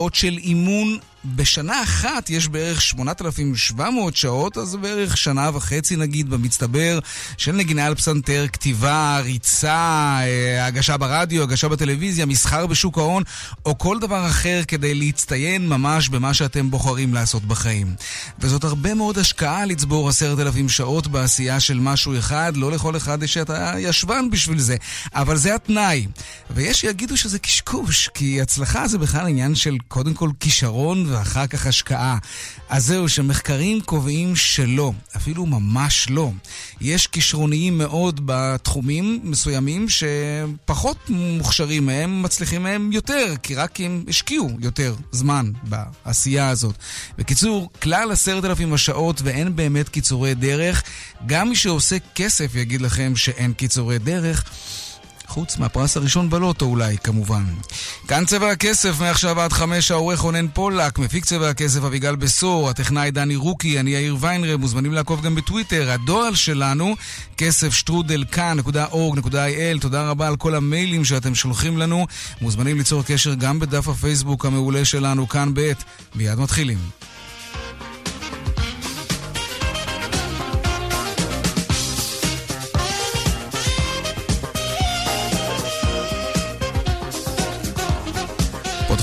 עוד של אימון בשנה אחת יש בערך 8,700 שעות, אז בערך שנה וחצי נגיד במצטבר של נגינה על פסנתר, כתיבה, ריצה, אה, הגשה ברדיו, הגשה בטלוויזיה, מסחר בשוק ההון, או כל דבר אחר כדי להצטיין ממש במה שאתם בוחרים לעשות בחיים. וזאת הרבה מאוד השקעה לצבור עשרת אלפים שעות בעשייה של משהו אחד, לא לכל אחד יש את הישבן בשביל זה, אבל זה התנאי. ויש שיגידו שזה קשקוש, כי הצלחה זה בכלל עניין של קודם כל כישרון ואחר כך השקעה. אז זהו, שמחקרים קובעים שלא, אפילו ממש לא. יש כישרוניים מאוד בתחומים מסוימים שפחות מוכשרים מהם, מצליחים מהם יותר, כי רק הם השקיעו יותר זמן בעשייה הזאת. בקיצור, כלל עשרת אלפים השעות ואין באמת קיצורי דרך. גם מי שעושה כסף יגיד לכם שאין קיצורי דרך. חוץ מהפרס הראשון בלוטו אולי, כמובן. כאן צבע הכסף, מעכשיו עד חמש, העורך רונן פולק, מפיק צבע הכסף אביגל בשור, הטכנאי דני רוקי, אני יאיר ויינרב, מוזמנים לעקוב גם בטוויטר. הדואל שלנו, כסף שטרודל כאן.org.il, תודה רבה על כל המיילים שאתם שולחים לנו. מוזמנים ליצור קשר גם בדף הפייסבוק המעולה שלנו, כאן ב', מיד מתחילים.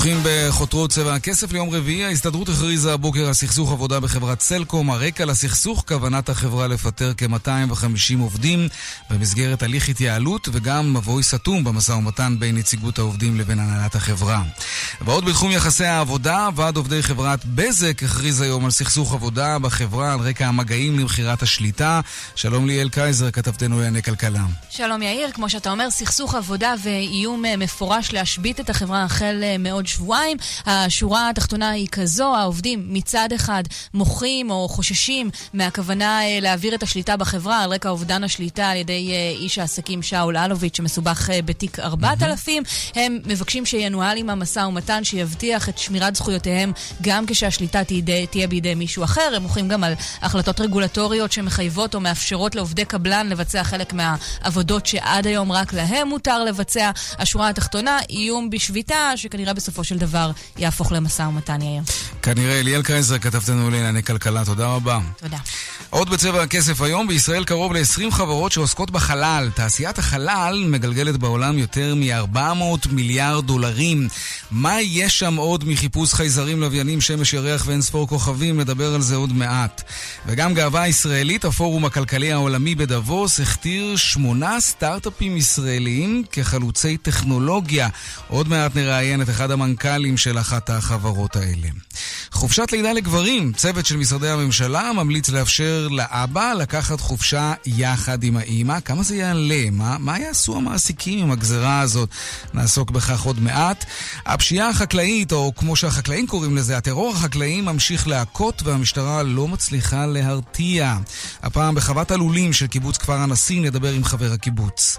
פותחים בחותרות צבע הכסף ליום רביעי. ההסתדרות הכריזה הבוקר על סכסוך עבודה בחברת סלקום. הרקע לסכסוך, כוונת החברה לפטר כ-250 עובדים במסגרת הליך התייעלות וגם מבוי סתום במשא ומתן בין נציגות העובדים לבין הנהלת החברה. ועוד בתחום יחסי העבודה, ועד עובדי חברת בזק הכריז היום על סכסוך עבודה בחברה על רקע המגעים למכירת השליטה. שלום ליאל קייזר, כתבתנו לענייני כלכלה. שלום יאיר, כמו שאתה אומר, סכסוך עבודה ואיום אה, מפורש להשבית את החברה החל אה, מעוד שבועיים. השורה התחתונה היא כזו, העובדים מצד אחד מוחים או חוששים מהכוונה אה, להעביר את השליטה בחברה על רקע אובדן השליטה על ידי איש העסקים שאול אלוביץ' שמסובך בתיק 4000. הם מבקשים שינוהל עם המשא ומתן שיבטיח את שמירת זכויותיהם גם כשהשליטה תהיה, תהיה בידי מישהו אחר. הם מוחים גם על החלטות רגולטוריות שמחייבות או מאפשרות לעובדי קבלן לבצע חלק מהעבודות שעד היום רק להם מותר לבצע. השורה התחתונה, איום בשביתה שכנראה בסופו של דבר יהפוך למשא ומתן, יאיר. כנראה, אליאל קייזר כתבתנו לענייני כלכלה, תודה רבה. תודה. עוד בצבע הכסף היום, בישראל קרוב ל-20 חברות שעוסקות בחלל. תעשיית החלל מגלגלת בעולם יותר מ-400 מיליארד דולרים. מה יש שם עוד מחיפוש חייזרים, לוויינים, שמש ירח ואין ספור כוכבים? נדבר על זה עוד מעט. וגם גאווה ישראלית, הפורום הכלכלי העולמי בדבוס הכתיר שמונה סטארט-אפים ישראליים כחלוצי טכנולוגיה. עוד מעט נראיין את אחד המנכ"לים של אחת החברות האלה. חופשת לידה לגברים, צוות של משרדי הממשלה ממליץ לאפשר לאבא לקחת חופשה יחד עם האימא. כמה זה יעלה? מה, מה יעשו המעסיקים עם הגזרה הזאת? נעסוק בכך עוד מעט. הפשיעה החקלאית, או כמו שהחקלאים קוראים לזה, הטרור החקלאי ממשיך להכות והמשטרה לא מצליחה להרתיע. הפעם בחוות הלולים של קיבוץ כפר הנשיא נדבר עם חבר הקיבוץ.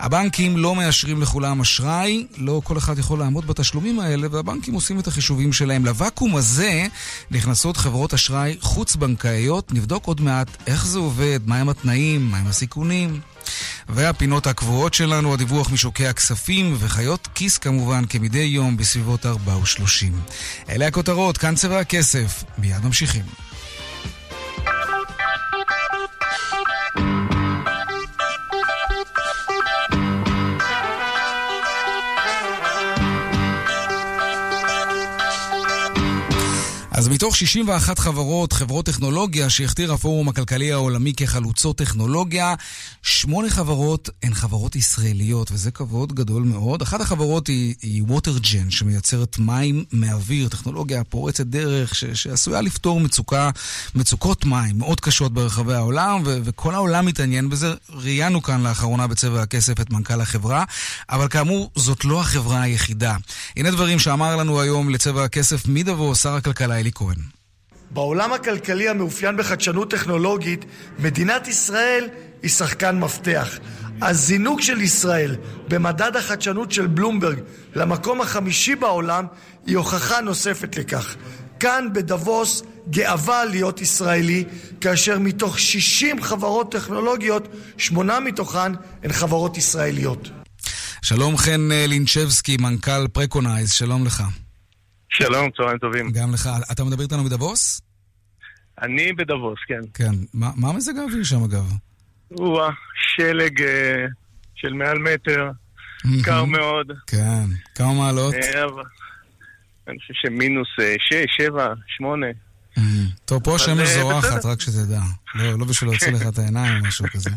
הבנקים לא מאשרים לכולם אשראי, לא כל אחד יכול לעמוד בתשלומים האלה, והבנקים עושים את החישובים שלהם. לוואקום הזה נכנסות חברות אשראי חוץ-בנקאיות. נבדוק עוד מעט איך זה עובד, מהם התנאים, מהם הסיכונים. והפינות הקבועות שלנו, הדיווח משוקי הכספים וחיות כיס כמובן, כמדי יום בסביבות 4 ו-30. אלה הכותרות, כאן צבע הכסף. מיד ממשיכים. אז מתוך 61 חברות, חברות טכנולוגיה שהכתיר הפורום הכלכלי העולמי כחלוצות טכנולוגיה, שמונה חברות הן חברות ישראליות, וזה כבוד גדול מאוד. אחת החברות היא, היא ווטרג'ן, שמייצרת מים מאוויר, טכנולוגיה פורצת דרך, ש, שעשויה לפתור מצוקה, מצוקות מים מאוד קשות ברחבי העולם, ו, וכל העולם מתעניין בזה. ראיינו כאן לאחרונה בצבע הכסף את מנכ"ל החברה, אבל כאמור, זאת לא החברה היחידה. הנה דברים שאמר לנו היום לצבע הכסף מדבו שר הכלכלה אלי כהן. בעולם הכלכלי המאופיין בחדשנות טכנולוגית, מדינת ישראל היא שחקן מפתח. הזינוק של ישראל במדד החדשנות של בלומברג למקום החמישי בעולם היא הוכחה נוספת לכך. כאן בדבוס גאווה להיות ישראלי, כאשר מתוך 60 חברות טכנולוגיות, שמונה מתוכן הן חברות ישראליות. שלום חן לינצ'בסקי, מנכ"ל פרקונייז, שלום לך. שלום, צהריים טובים. גם לך. אתה מדבר איתנו בדבוס? אני בדבוס, כן. כן. מה, מה מזג האוויר שם, אגב? או שלג uh, של מעל מטר, קר מאוד. כן. כמה מעלות? אה, אני חושב שמינוס uh, שש, שבע, שמונה. טוב, פה השמש זורחת, רק שתדע. לא, לא בשביל להוציא לך את העיניים או משהו כזה.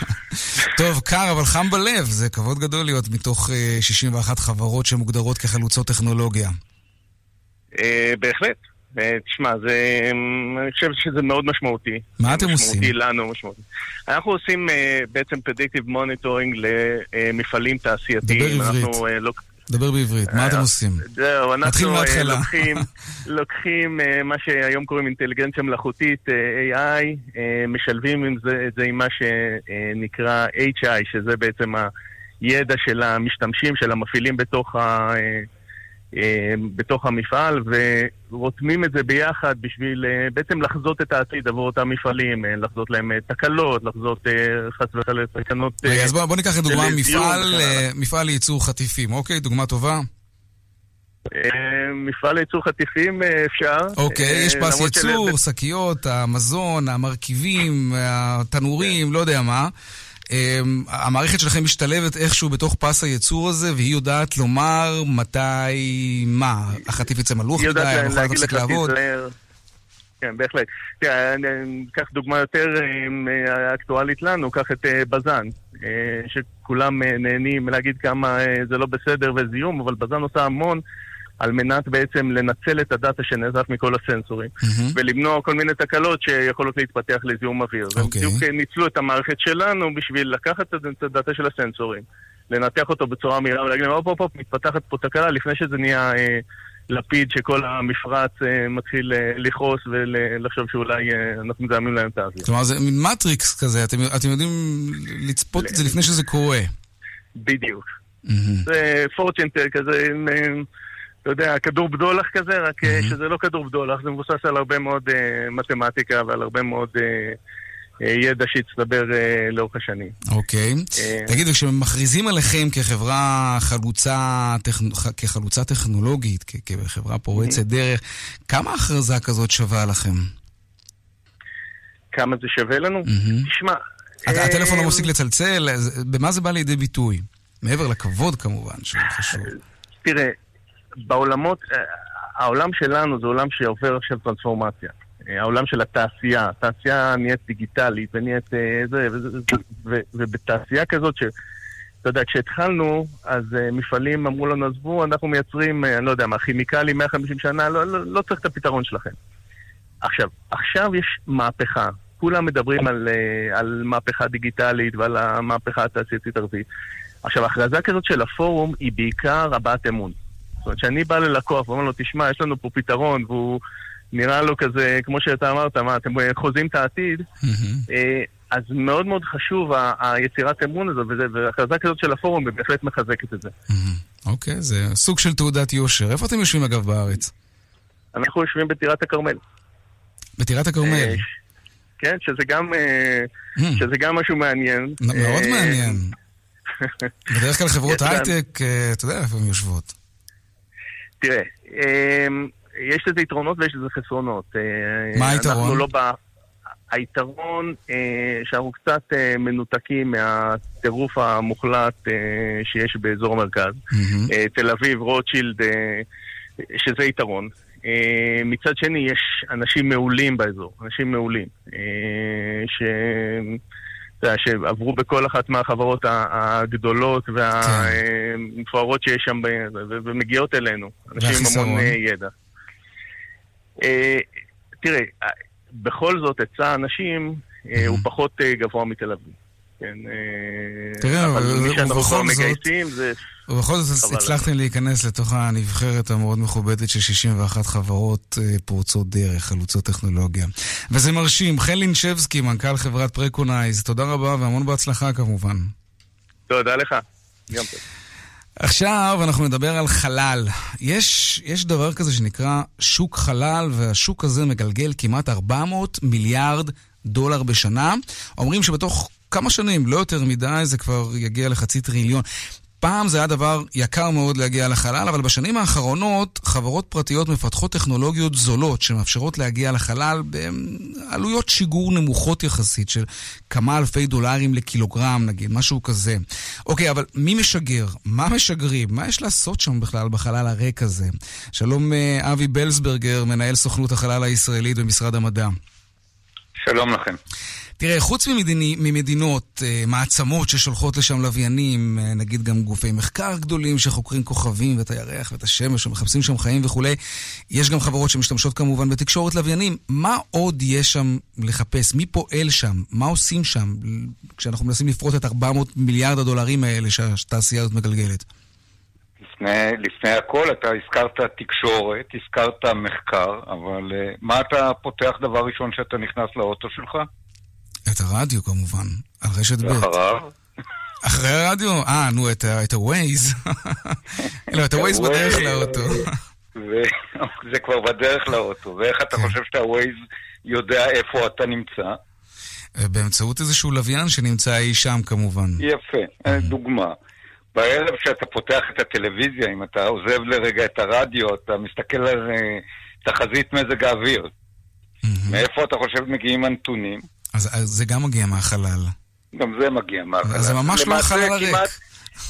טוב, קר, אבל חם בלב. זה כבוד גדול להיות מתוך 61 חברות שמוגדרות כחלוצות טכנולוגיה. בהחלט. תשמע, זה, אני חושב שזה מאוד משמעותי. מה אתם עושים? משמעותי לנו, משמעותי. אנחנו עושים בעצם predictive monitoring למפעלים תעשייתיים. דבר עברית. אנחנו, לא... דבר בעברית, מה אתם עושים? זהו, אנחנו לוקחים, לוקחים מה שהיום קוראים אינטליגנציה מלאכותית, AI, משלבים את זה עם מה שנקרא HI, שזה בעצם הידע של המשתמשים, של המפעילים בתוך ה... בתוך המפעל, ורותמים את זה ביחד בשביל בעצם לחזות את העתיד עבור אותם מפעלים, לחזות להם תקלות, לחזות חס וחלילה תקנות... רגע, אז בוא, בוא ניקח לדוגמה מפעל, מפעל לייצור חטיפים, אוקיי? דוגמה טובה. מפעל לייצור חטיפים אפשר. אוקיי, יש פס ייצור, שקיות, המזון, המרכיבים, התנורים, לא יודע מה. המערכת שלכם משתלבת איכשהו בתוך פס הייצור הזה, והיא יודעת לומר מתי, מה, החטיף יצא מלוך מדי, המכונה תפסיק לעבוד. כן, בהחלט. תראה, אני אקח דוגמה יותר אקטואלית לנו, קח את בז"ן, שכולם נהנים להגיד כמה זה לא בסדר וזיהום, אבל בז"ן עושה המון. על מנת בעצם לנצל את הדאטה שנאסף מכל הסנסורים, mm-hmm. ולמנוע כל מיני תקלות שיכולות להתפתח לזיהום אוויר. Okay. אוקיי. ובדיוק ניצלו את המערכת שלנו בשביל לקחת את הדאטה של הסנסורים, לנתח אותו בצורה מהירה ולהגיד להם, הופ הופ הופ, מתפתחת פה תקלה לפני שזה נהיה אה, לפיד שכל המפרץ אה, מתחיל אה, לכעוס ולחשוב שאולי אה, אנחנו מזהמים להם את האוויר. כלומר זה מין מטריקס כזה, אתם, אתם יודעים לצפות את זה לפני שזה קורה. בדיוק. Mm-hmm. זה פורצ'נטר כזה. אתה יודע, כדור בדולח כזה, רק mm-hmm. שזה לא כדור בדולח, זה מבוסס על הרבה מאוד uh, מתמטיקה ועל הרבה מאוד uh, uh, ידע שהצטבר uh, לאורך השנים. אוקיי. Okay. Uh, תגידו, כשמכריזים עליכם כחברה חלוצה, טכ... כחלוצה טכנולוגית, כ- כחברה פורצת mm-hmm. דרך, כמה הכרזה כזאת שווה לכם? כמה זה שווה לנו? Mm-hmm. תשמע... הטלפון לא מפסיק לצלצל, במה זה בא לידי ביטוי? מעבר לכבוד כמובן, שהוא חשוב. תראה, בעולמות, העולם שלנו זה עולם שעובר עכשיו טרנספורמציה. העולם של התעשייה, התעשייה נהיית דיגיטלית ונהיית זה, ובתעשייה כזאת ש... אתה יודע, כשהתחלנו, אז מפעלים אמרו לנו, עזבו, אנחנו מייצרים, אני לא יודע מה, כימיקלים 150 שנה, לא, לא, לא צריך את הפתרון שלכם. עכשיו, עכשיו יש מהפכה. כולם מדברים על, על מהפכה דיגיטלית ועל המהפכה התעשייתית הרביעית. עכשיו, הכרזה כזאת של הפורום היא בעיקר הבעת אמון. זאת אומרת, כשאני בא ללקוח ואומר לו, תשמע, יש לנו פה פתרון, והוא נראה לו כזה, כמו שאתה אמרת, מה, אתם חוזים את העתיד, אז מאוד מאוד חשוב היצירת אמון הזו, והכרזה כזאת של הפורום בהחלט מחזקת את זה. אוקיי, זה סוג של תעודת יושר. איפה אתם יושבים אגב בארץ? אנחנו יושבים בטירת הכרמל. בטירת הכרמל? כן, שזה גם, שזה גם משהו מעניין. מאוד מעניין. בדרך כלל חברות הייטק, אתה יודע איפה הן יושבות. תראה, יש לזה יתרונות ויש לזה חסרונות. מה היתרון? לא ב... היתרון שאנחנו קצת מנותקים מהטירוף המוחלט שיש באזור המרכז. תל אביב, רוטשילד, שזה יתרון. מצד שני, יש אנשים מעולים באזור, אנשים מעולים, ש... שעברו בכל אחת מהחברות הגדולות והמפוארות שיש שם ומגיעות אלינו. אנשים עם המון ידע. תראה, בכל זאת, היצע האנשים הוא פחות גבוה מתל אביב. כן, תראה, אבל ובכל זאת, ובכל זאת הצלחתם להיכנס לתוך הנבחרת המאוד מכובדת של 61 חברות פורצות דרך, חלוצות טכנולוגיה. וזה מרשים. חן לינשבסקי, מנכ"ל חברת פרקונייז, תודה רבה והמון בהצלחה כמובן. תודה לך. גם טוב. עכשיו אנחנו נדבר על חלל. יש, יש דבר כזה שנקרא שוק חלל, והשוק הזה מגלגל כמעט 400 מיליארד דולר בשנה. אומרים שבתוך כמה שנים, לא יותר מדי, זה כבר יגיע לחצי טריליון. פעם זה היה דבר יקר מאוד להגיע לחלל, אבל בשנים האחרונות חברות פרטיות מפתחות טכנולוגיות זולות שמאפשרות להגיע לחלל בעלויות שיגור נמוכות יחסית של כמה אלפי דולרים לקילוגרם נגיד, משהו כזה. אוקיי, אבל מי משגר? מה משגרים? מה יש לעשות שם בכלל בחלל הריק הזה? שלום אה, אבי בלסברגר, מנהל סוכנות החלל הישראלית במשרד המדע. שלום לכם. תראה, חוץ ממדיני, ממדינות, אה, מעצמות ששולחות לשם לוויינים, אה, נגיד גם גופי מחקר גדולים שחוקרים כוכבים ואת הירח ואת השמש ומחפשים שם חיים וכולי, יש גם חברות שמשתמשות כמובן בתקשורת לוויינים. מה עוד יש שם לחפש? מי פועל שם? מה עושים שם כשאנחנו מנסים לפרוט את 400 מיליארד הדולרים האלה שהתעשייה הזאת מגלגלת? לפני, לפני הכל אתה הזכרת תקשורת, הזכרת מחקר, אבל uh, מה אתה פותח דבר ראשון שאתה נכנס לאוטו שלך? את הרדיו כמובן, על רשת ב'. ואחריו? אחרי הרדיו? אה, נו, את הווייז. לא, את הווייז בדרך לאוטו. זה כבר בדרך לאוטו. ואיך אתה כן. חושב שהווייז יודע איפה אתה נמצא? באמצעות איזשהו לוויין שנמצא אי שם כמובן. יפה, דוגמה. בערב כשאתה פותח את הטלוויזיה, אם אתה עוזב לרגע את הרדיו, אתה מסתכל על אה, תחזית מזג האוויר. מאיפה אתה חושב מגיעים הנתונים? אז, אז זה גם מגיע מהחלל. גם זה מגיע מהחלל. אז זה ממש לא החלל הריק.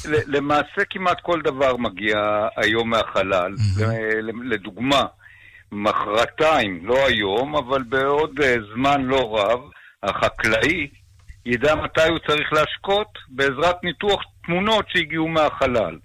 למעשה כמעט כל דבר מגיע היום מהחלל. לדוגמה, מחרתיים, לא היום, אבל בעוד אה, זמן לא רב, החקלאי ידע מתי הוא צריך להשקות בעזרת ניתוח תמונות שהגיעו מהחלל.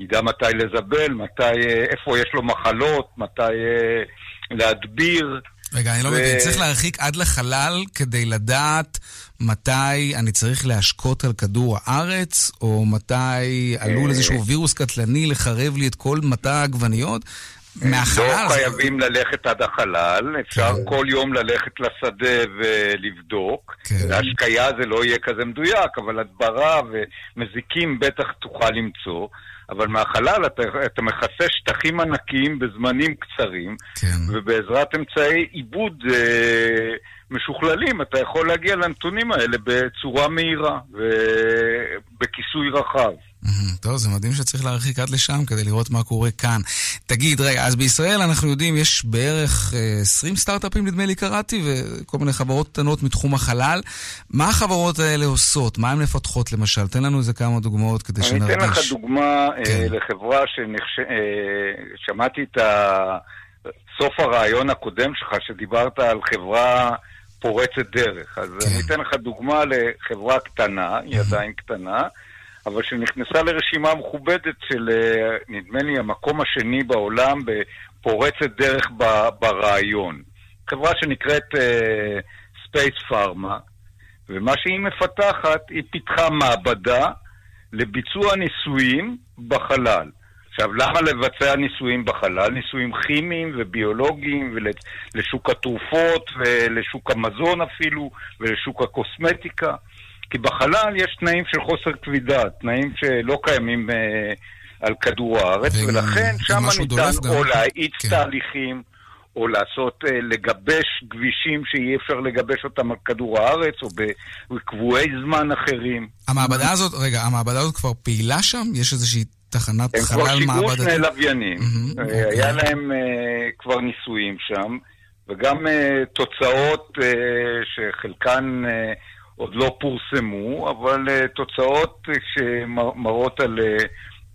ידע מתי לזבל, מתי, אה, איפה יש לו מחלות, מתי אה, להדביר. רגע, אני לא ו... מבין, צריך להרחיק עד לחלל כדי לדעת מתי אני צריך להשקות על כדור הארץ, או מתי עלול איזשהו וירוס קטלני לחרב לי את כל מטע העגבניות? מהחלל? לא חייבים ללכת עד החלל, אפשר כן. כל יום ללכת לשדה ולבדוק. כן. להשקיה זה לא יהיה כזה מדויק, אבל הדברה ומזיקים בטח תוכל למצוא. אבל מהחלל אתה, אתה מכסה שטחים ענקיים בזמנים קצרים, כן. ובעזרת אמצעי עיבוד אה, משוכללים אתה יכול להגיע לנתונים האלה בצורה מהירה ובכיסוי רחב. טוב, זה מדהים שצריך להרחיק עד לשם כדי לראות מה קורה כאן. תגיד, רגע, אז בישראל אנחנו יודעים, יש בערך 20 אה, סטארט-אפים, נדמה לי קראתי, וכל מיני חברות קטנות מתחום החלל. מה החברות האלה עושות? מה הן מפתחות למשל? תן לנו איזה כמה דוגמאות כדי שנרגיש. אני אתן לך דוגמה אה, כן. לחברה ששמעתי אה, את סוף הרעיון הקודם שלך, שדיברת על חברה... פורצת דרך. אז כן. אני אתן לך דוגמה לחברה קטנה, היא עדיין קטנה, אבל שנכנסה לרשימה מכובדת של, אה, נדמה לי, המקום השני בעולם בפורצת דרך ברעיון. חברה שנקראת Space אה, Pharma, ומה שהיא מפתחת, היא פיתחה מעבדה לביצוע ניסויים בחלל. עכשיו, למה לבצע ניסויים בחלל? ניסויים כימיים וביולוגיים ולשוק התרופות ולשוק המזון אפילו ולשוק הקוסמטיקה. כי בחלל יש תנאים של חוסר כבידה, תנאים שלא קיימים אה, על כדור הארץ, ו... ולכן שם ניתן או להאיץ כן. תהליכים, או לעשות, אה, לגבש כבישים שאי אפשר לגבש אותם על כדור הארץ, או בקבועי זמן אחרים. המעבדה הזאת, רגע, המעבדה הזאת כבר פעילה שם? יש איזושהי תחנת חלל מעבדתית? הם כבר שיגרו שני לוויינים. Mm-hmm, okay. היה להם uh, כבר ניסויים שם, וגם uh, תוצאות uh, שחלקן... Uh, עוד לא פורסמו, אבל uh, תוצאות שמראות על uh,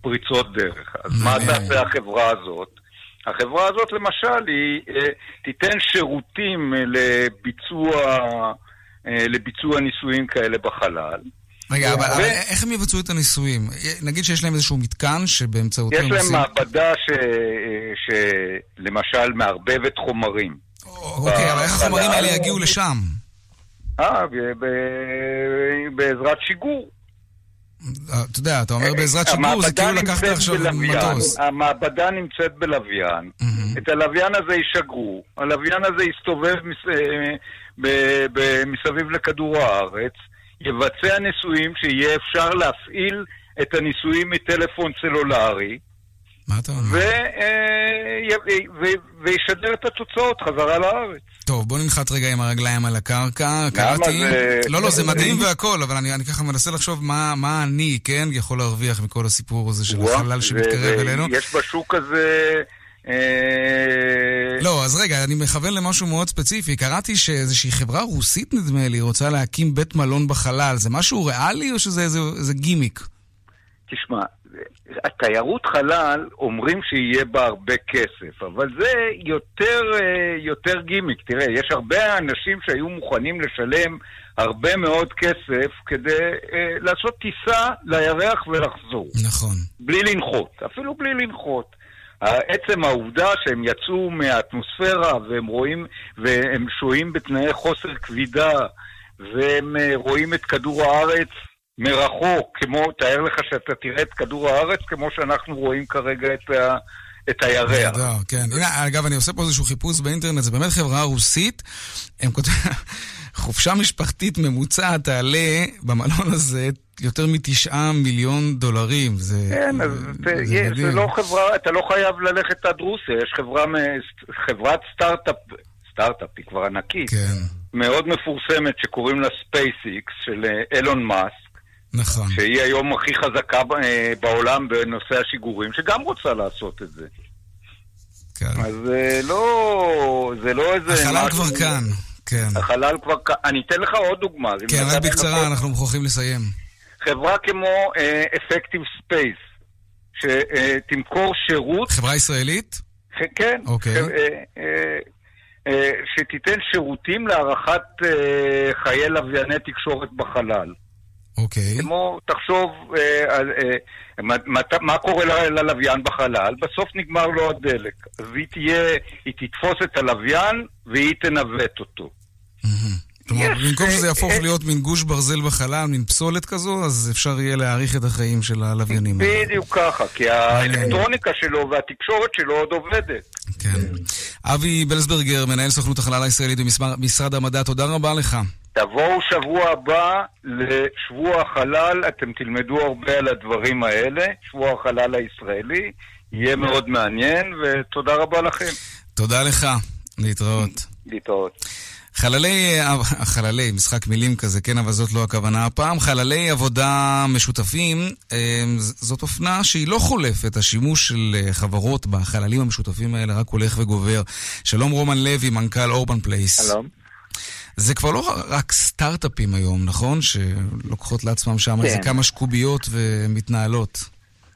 פריצות דרך. אז מה תעשה החברה הזאת? החברה הזאת למשל, היא תיתן שירותים לביצוע, לביצוע ניסויים כאלה בחלל. רגע, אבל, ו... אבל איך הם יבצעו את הניסויים? נגיד שיש להם איזשהו מתקן שבאמצעותו. יש להם מעבדה ש... שלמשל מערבבת חומרים. אוקיי, אבל איך החומרים האלה יגיעו לשם? אה, בעזרת שיגור. אתה יודע, אתה אומר בעזרת שיגור, זה כאילו לקחת עכשיו מטוס. המעבדה נמצאת בלוויין, את הלוויין הזה ישגרו, הלוויין הזה יסתובב אה, מסביב לכדור הארץ, יבצע ניסויים שיהיה אפשר להפעיל את הניסויים מטלפון סלולרי, מה אתה אומר? וישדר את התוצאות חזרה לארץ. טוב, בוא ננחת רגע עם הרגליים על הקרקע. קראתי... זה... לא, לא, זה מדהים והכל, אבל אני, אני ככה מנסה לחשוב מה, מה אני, כן, יכול להרוויח מכל הסיפור הזה של החלל שמתקרב אלינו. יש בשוק הזה... אה, לא, אז רגע, אני מכוון למשהו מאוד ספציפי. קראתי שאיזושהי חברה רוסית, נדמה לי, רוצה להקים בית מלון בחלל. זה משהו ריאלי או שזה איזה, איזה גימיק? תשמע, התיירות חלל, אומרים שיהיה בה הרבה כסף, אבל זה יותר, אה, יותר גימיק. תראה, יש הרבה אנשים שהיו מוכנים לשלם הרבה מאוד כסף כדי אה, לעשות טיסה לירח ולחזור. נכון. בלי לנחות, אפילו בלי לנחות. עצם העובדה שהם יצאו מהאטמוספירה והם רואים, והם שוהים בתנאי חוסר כבידה והם אה, רואים את כדור הארץ מרחוק, כמו, תאר לך שאתה תראה את כדור הארץ כמו שאנחנו רואים כרגע את, ה, את הירח. נהדר, כן. הנה, אגב, אני עושה פה איזשהו חיפוש באינטרנט, זה באמת חברה רוסית. הם כותבים, חופשה משפחתית ממוצעת תעלה במלון הזה יותר מתשעה מיליון דולרים. זה, כן, אז זה, זה, זה לא חברה, אתה לא חייב ללכת עד רוסיה, יש חברה, חברת סטארט-אפ, סטארט-אפ היא כבר ענקית, כן. מאוד מפורסמת שקוראים לה SpaceX של אילון אה, מאסק. נכון. שהיא היום הכי חזקה אה, בעולם בנושא השיגורים, שגם רוצה לעשות את זה. כן. אז אה, לא, זה לא איזה... החלל כבר כאן, כן. החלל כבר כאן. אני אתן לך עוד דוגמה. כן, רק בקצרה, אנחנו מוכרחים לסיים. חברה כמו Effective אה, Space, שתמכור שירות... חברה ישראלית? כן. אוקיי. Okay. Uh, שתיתן שירותים להערכת חיי לווייני תקשורת בחלל. אוקיי. Okay. כמו, תחשוב, אה, אה, מה, מה קורה ללוויין בחלל? בסוף נגמר לו הדלק. אז היא תהיה, היא תתפוס את הלוויין והיא תנווט אותו. כלומר, במקום שזה יהפוך אה, להיות מין גוש ברזל בחלל, מין פסולת כזו, אז אפשר יהיה להאריך את החיים של הלוויינים. בדיוק ככה, כי האלקטרוניקה שלו והתקשורת שלו עוד עובדת. כן. אבי בלסברגר, מנהל סוכנות החלל הישראלית במשרד המדע, תודה רבה לך. תבואו שבוע הבא לשבוע החלל, אתם תלמדו הרבה על הדברים האלה, שבוע החלל הישראלי, יהיה מאוד מעניין, ותודה רבה לכם. תודה לך, להתראות. להתראות. חללי, חללי, משחק מילים כזה, כן, אבל זאת לא הכוונה הפעם. חללי עבודה משותפים, אה, זאת אופנה שהיא לא חולפת. השימוש של אה, חברות בחללים המשותפים האלה רק הולך וגובר. שלום רומן לוי, מנכ"ל Urban Place. שלום. זה כבר לא רק סטארט-אפים היום, נכון? שלוקחות לעצמם שם כן. איזה כמה קוביות ומתנהלות.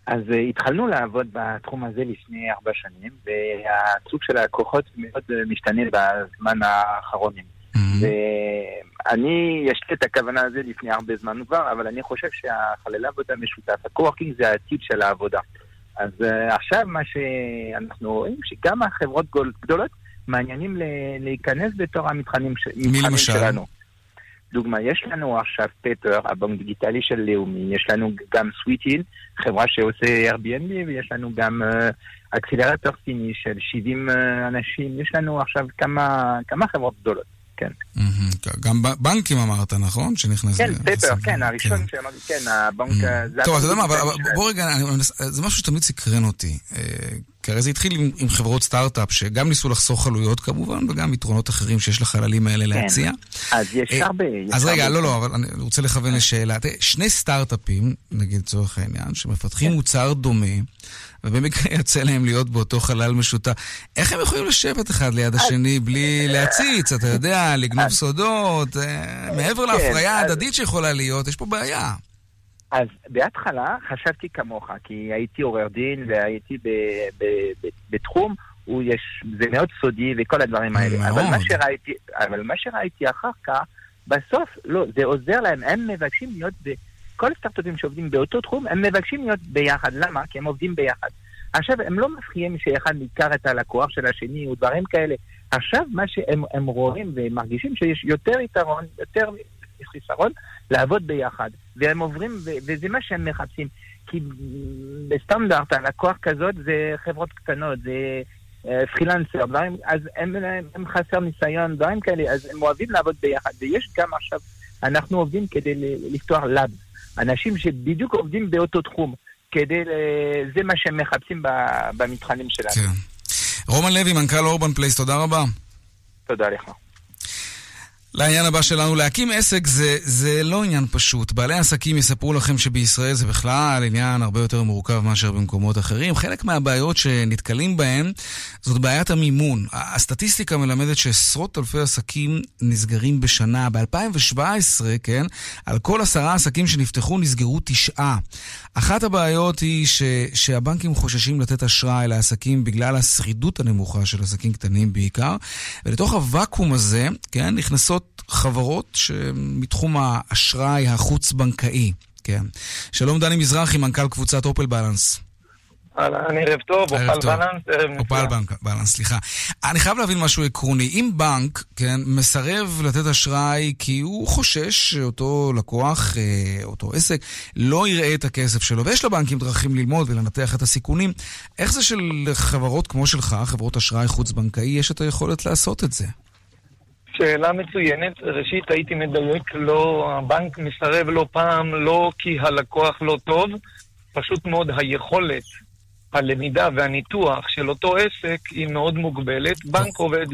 אז אה, התחלנו לעבוד בתחום הזה לפני ארבע שנים, והסוג של הלקוחות מאוד אה, משתנה בזמן האחרונים. Mm-hmm. ואני, יש לי את הכוונה הזו לפני הרבה זמן כבר, אבל אני חושב שהחללה עבודה משותף, ה coworking זה העתיד של העבודה. אז uh, עכשיו מה שאנחנו רואים, שגם החברות גדולות מעניינים להיכנס בתור המתחנים שלנו. דוגמה, יש לנו עכשיו פפר, הבנק דיגיטלי של לאומי, יש לנו גם סוויטיל, חברה שעושה Airbnb, ויש לנו גם אקסילרטור uh, סיני של 70 uh, אנשים, יש לנו עכשיו כמה, כמה חברות גדולות. כן. גם בנקים אמרת, נכון? שנכנס... כן, פפר, כן, הראשון כן. שאמרתי, כן, הבנק... טוב, אתה יודע מה, בוא רגע, זה משהו שתמיד סקרן אותי. אה, כי הרי זה התחיל עם חברות סטארט-אפ, שגם ניסו לחסוך עלויות כמובן, וגם יתרונות אחרים שיש לחללים האלה כן. להציע. אז יש אה, הרבה. אז רגע, לא, לא, אבל אני רוצה לכוון לשאלה. שני סטארט-אפים, נגיד לצורך העניין, שמפתחים כן. מוצר דומה, ובמקרה יוצא להם להיות באותו חלל משותף. איך הם יכולים לשבת אחד ליד השני בלי להציץ, אתה יודע, לגנוב סודות, אה, מעבר כן, להפריה ההדדית שיכולה להיות, יש פה בעיה. אז בהתחלה חשבתי כמוך, כי הייתי עורר דין והייתי בתחום, יש, זה מאוד סודי וכל הדברים האלה. מאוד. אבל מה שראיתי, אבל מה שראיתי אחר כך, בסוף, לא, זה עוזר להם, הם מבקשים להיות ב... כל הסטארט-אפים שעובדים באותו תחום, הם מבקשים להיות ביחד. למה? כי הם עובדים ביחד. עכשיו, הם לא מפחידים שאחד ניכר את הלקוח של השני או דברים כאלה. עכשיו, מה שהם רואים ומרגישים שיש יותר יתרון, יותר חיסרון, לעבוד ביחד. והם עוברים, וזה מה שהם מחפשים. כי בסטנדרט, הלקוח כזאת זה חברות קטנות, זה אה, פרילנסר, דברים, אז הם, הם, חסר ניסיון, דברים כאלה, אז הם אוהבים לעבוד ביחד. ויש גם עכשיו, אנחנו עובדים כדי לפתוח lab. אנשים שבדיוק עובדים באותו תחום. כדי, זה מה שהם מחפשים במתחמים שלנו. כן. רומן לוי, מנכ"ל Urban Place, תודה רבה. תודה לך. לעניין הבא שלנו, להקים עסק זה, זה לא עניין פשוט. בעלי עסקים יספרו לכם שבישראל זה בכלל עניין הרבה יותר מורכב מאשר במקומות אחרים. חלק מהבעיות שנתקלים בהן זאת בעיית המימון. הסטטיסטיקה מלמדת שעשרות אלפי עסקים נסגרים בשנה. ב-2017, כן, על כל עשרה עסקים שנפתחו נסגרו תשעה. אחת הבעיות היא ש, שהבנקים חוששים לתת אשראי לעסקים בגלל השרידות הנמוכה של עסקים קטנים בעיקר, ולתוך הוואקום הזה, כן, נכנסות חברות שמתחום האשראי החוץ-בנקאי, כן. שלום דני מזרחי, מנכ"ל קבוצת אופל בלנס. אהלן, ערב טוב, אופל בלנס, ערב נפלא. אופל בלנס, סליחה. אני חייב להבין משהו עקרוני. אם בנק, כן, מסרב לתת אשראי כי הוא חושש שאותו לקוח, אה, אותו עסק, לא יראה את הכסף שלו, ויש לבנקים דרכים ללמוד ולנתח את הסיכונים, איך זה שלחברות כמו שלך, חברות אשראי חוץ-בנקאי, יש את היכולת לעשות את זה? שאלה מצוינת. ראשית, הייתי מדייק, לא, הבנק מסרב לא פעם, לא כי הלקוח לא טוב, פשוט מאוד היכולת הלמידה והניתוח של אותו עסק היא מאוד מוגבלת. בנק עובד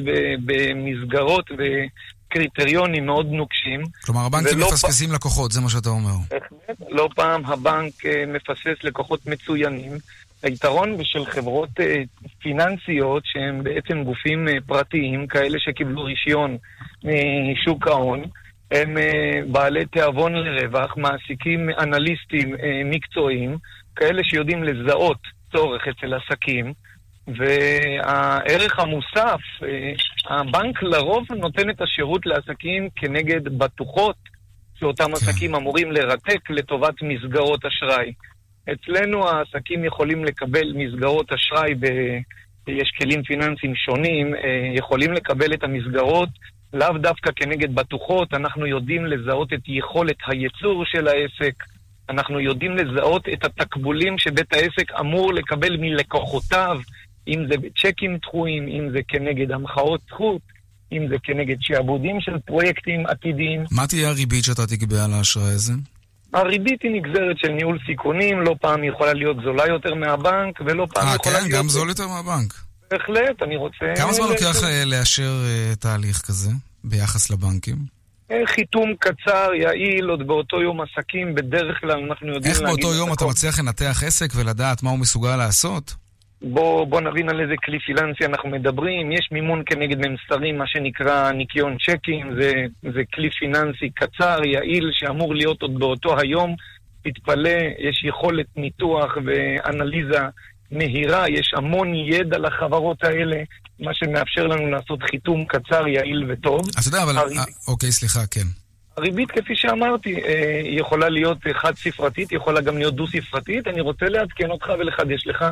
במסגרות וקריטריונים מאוד נוקשים. כלומר, הבנקים מפספסים פ... לקוחות, זה מה שאתה אומר. לא פעם הבנק אה, מפספס לקוחות מצוינים. היתרון של חברות אה, פיננסיות, שהן בעצם גופים אה, פרטיים, כאלה שקיבלו רישיון משוק ההון, הם בעלי תיאבון לרווח, מעסיקים אנליסטים מקצועיים, כאלה שיודעים לזהות צורך אצל עסקים, והערך המוסף, אה, הבנק לרוב נותן את השירות לעסקים כנגד בטוחות שאותם כן. עסקים אמורים לרתק לטובת מסגרות אשראי. אצלנו העסקים יכולים לקבל מסגרות אשראי, ב... יש כלים פיננסיים שונים, אה, יכולים לקבל את המסגרות לאו דווקא כנגד בטוחות, אנחנו יודעים לזהות את יכולת הייצור של העסק, אנחנו יודעים לזהות את התקבולים שבית העסק אמור לקבל מלקוחותיו, אם זה בצ'קים דחויים, אם זה כנגד המחאות זכות, אם זה כנגד שעבודים של פרויקטים עתידיים. מה תהיה הריבית שאתה תקבע על האשראי הזה? הריבית היא נגזרת של ניהול סיכונים, לא פעם היא יכולה להיות זולה יותר מהבנק, ולא פעם היא יכולה כן, להיות... אה, כן? גם זול יותר מהבנק. בהחלט, אני רוצה... כמה זמן לוקח אה, לאשר uh, תהליך כזה ביחס לבנקים? חיתום קצר, יעיל, עוד באותו יום עסקים, בדרך כלל אנחנו יודעים להגיד... איך באותו יום אתה מצליח לנתח עסק ולדעת מה הוא מסוגל לעשות? בוא, בוא נבין על איזה כלי פיננסי אנחנו מדברים. יש מימון כנגד ממסרים, מה שנקרא ניקיון צ'קים, זה, זה כלי פיננסי קצר, יעיל, שאמור להיות עוד באותו היום. תתפלא, יש יכולת ניתוח ואנליזה מהירה, יש המון ידע לחברות האלה, מה שמאפשר לנו לעשות חיתום קצר, יעיל וטוב. אז אתה יודע, אבל... הריב... אוקיי, סליחה, כן. הריבית, כפי שאמרתי, אה, יכולה להיות חד-ספרתית, יכולה גם להיות דו-ספרתית. אני רוצה לעדכן אותך ולחדש לך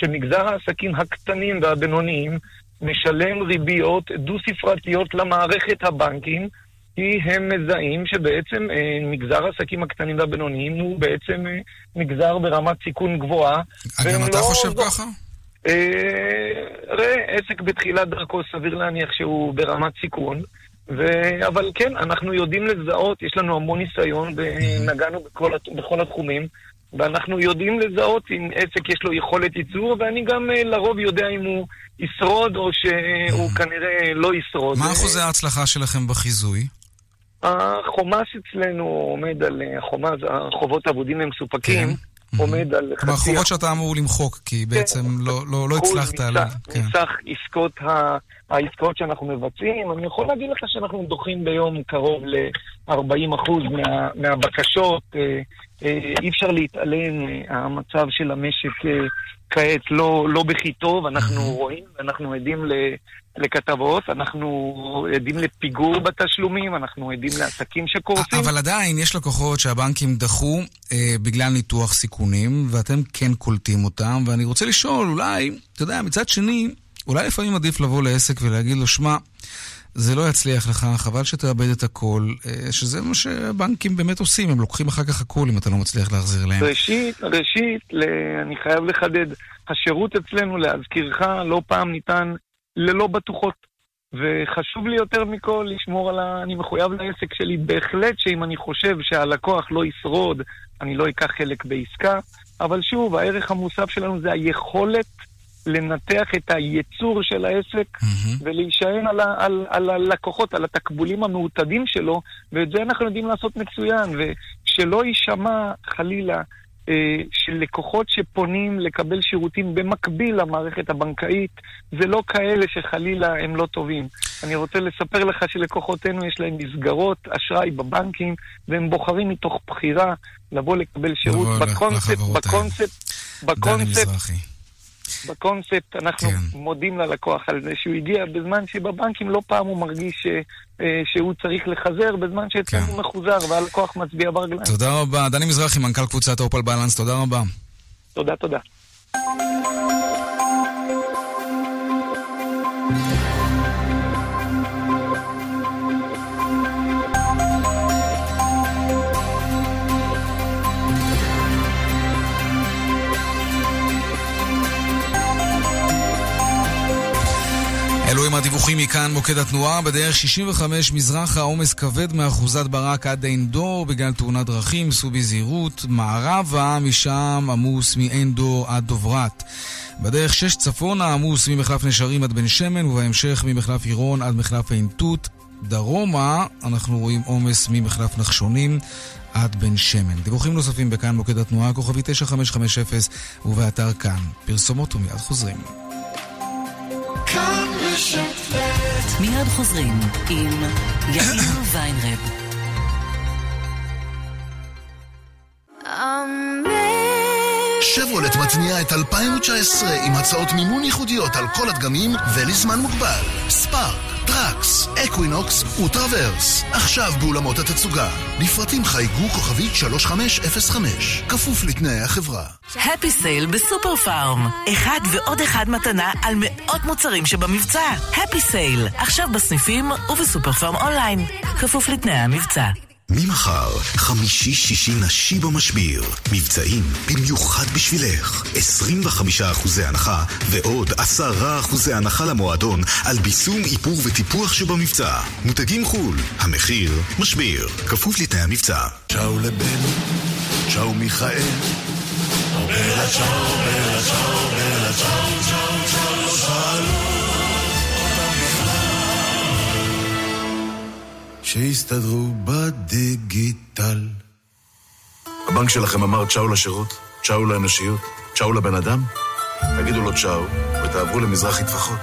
שמגזר העסקים הקטנים והבינוניים משלם ריביות דו-ספרתיות למערכת הבנקים, כי הם מזהים שבעצם אה, מגזר העסקים הקטנים והבינוניים הוא בעצם אה, מגזר ברמת סיכון גבוהה. גם אתה לא... חושב ככה? אה, ראה, עסק בתחילת דרכו סביר להניח שהוא ברמת סיכון, ו... אבל כן, אנחנו יודעים לזהות, יש לנו המון ניסיון ונגענו בכל, בכל התחומים, ואנחנו יודעים לזהות אם עסק יש לו יכולת ייצור, ואני גם אה, לרוב יודע אם הוא ישרוד או שהוא כנראה לא ישרוד. מה אחוזי ההצלחה שלכם בחיזוי? החומ"ס אצלנו עומד על, החומ"ס, החובות האבודים הם מסופקים. כן. עומד על חצי... כלומר, חובות שאתה אמור למחוק, כי כן. בעצם לא, לא, לא הצלחת... כן. מסך עסקות העסקאות שאנחנו מבצעים. אני יכול להגיד לך שאנחנו דוחים ביום קרוב ל-40% מה, מהבקשות. אה, אה, אי אפשר להתעלם, אה, המצב של המשק כעת לא, לא בכי טוב, אנחנו רואים, אנחנו עדים ל... לכתבות, אנחנו עדים לפיגור בתשלומים, אנחנו עדים לעסקים שקורסים. אבל עדיין יש לקוחות שהבנקים דחו אה, בגלל ניתוח סיכונים, ואתם כן קולטים אותם, ואני רוצה לשאול, אולי, אתה יודע, מצד שני, אולי לפעמים עדיף לבוא לעסק ולהגיד לו, שמע, זה לא יצליח לך, חבל שתאבד את הכל, אה, שזה מה שהבנקים באמת עושים, הם לוקחים אחר כך הכל אם אתה לא מצליח להחזיר להם. ראשית, ראשית, אני חייב לחדד, השירות אצלנו, להזכירך, לא פעם ניתן ללא בטוחות. וחשוב לי יותר מכל לשמור על ה... אני מחויב לעסק שלי בהחלט שאם אני חושב שהלקוח לא ישרוד, אני לא אקח חלק בעסקה. אבל שוב, הערך המוסף שלנו זה היכולת לנתח את הייצור של העסק mm-hmm. ולהישען על, על, על הלקוחות, על התקבולים המעוטדים שלו, ואת זה אנחנו יודעים לעשות מצוין, ושלא יישמע חלילה אה, של לקוחות שפונים לקבל שירותים במקביל למערכת הבנקאית, זה לא כאלה שחלילה הם לא טובים. אני רוצה לספר לך שלקוחותינו יש להם מסגרות אשראי בבנקים, והם בוחרים מתוך בחירה לבוא לקבל שירות בקונספט, בקונספט, בקונספט. בקונספט אנחנו כן. מודים ללקוח על זה שהוא הגיע בזמן שבבנקים לא פעם הוא מרגיש ש, אה, שהוא צריך לחזר, בזמן שאצלנו כן. מחוזר והלקוח מצביע ברגליים. תודה רבה. דני מזרחי, מנכ"ל קבוצת אופל בלנס, תודה רבה. תודה, תודה. הם הדיווחים מכאן, מוקד התנועה. בדרך 65 מזרחה, עומס כבד מאחוזת ברק עד עין דור בגלל תאונת דרכים, סעו בזהירות. מערבה, משם עמוס מעין דור עד דוברת. בדרך 6 צפונה, עמוס ממחלף נשרים עד בן שמן, ובהמשך ממחלף עירון עד מחלף עין תות. דרומה, אנחנו רואים עומס ממחלף נחשונים עד בן שמן. דיווחים נוספים בכאן מוקד התנועה, כוכבי 9550 ובאתר כאן. פרסומות ומיד חוזרים. מיד חוזרים עם יאיר ויינרב. שברולט מתניעה את 2019 עם הצעות מימון ייחודיות על כל הדגמים ולזמן מוגבל. Spark, Trax, Equinox ו Traverse. עכשיו באולמות התצוגה. לפרטים חייגו כוכבית 3505. כפוף לתנאי החברה. הפי סייל בסופר פארם. אחד ועוד אחד מתנה על מאות מוצרים שבמבצע. הפי סייל, עכשיו בסניפים ובסופר פארם אונליין. כפוף לתנאי המבצע. ממחר, חמישי-שישי נשי במשביר. מבצעים במיוחד בשבילך. 25% הנחה ועוד 10% הנחה למועדון על ביסום, איפור וטיפוח שבמבצע. מותגים חו"ל, המחיר משביר. כפוף לתנאי המבצע. צ'או לבן, צ'או מיכאל. בלה צ'או, בלה צ'או, בלה צ'או, שיסתדרו בדיגיטל. הבנק שלכם אמר צ'או לשירות, צ'או לאנושיות, צ'או לבן אדם? תגידו לו צ'או ותעברו למזרחי טפחות.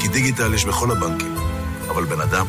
כי דיגיטל יש בכל הבנקים, אבל בן אדם...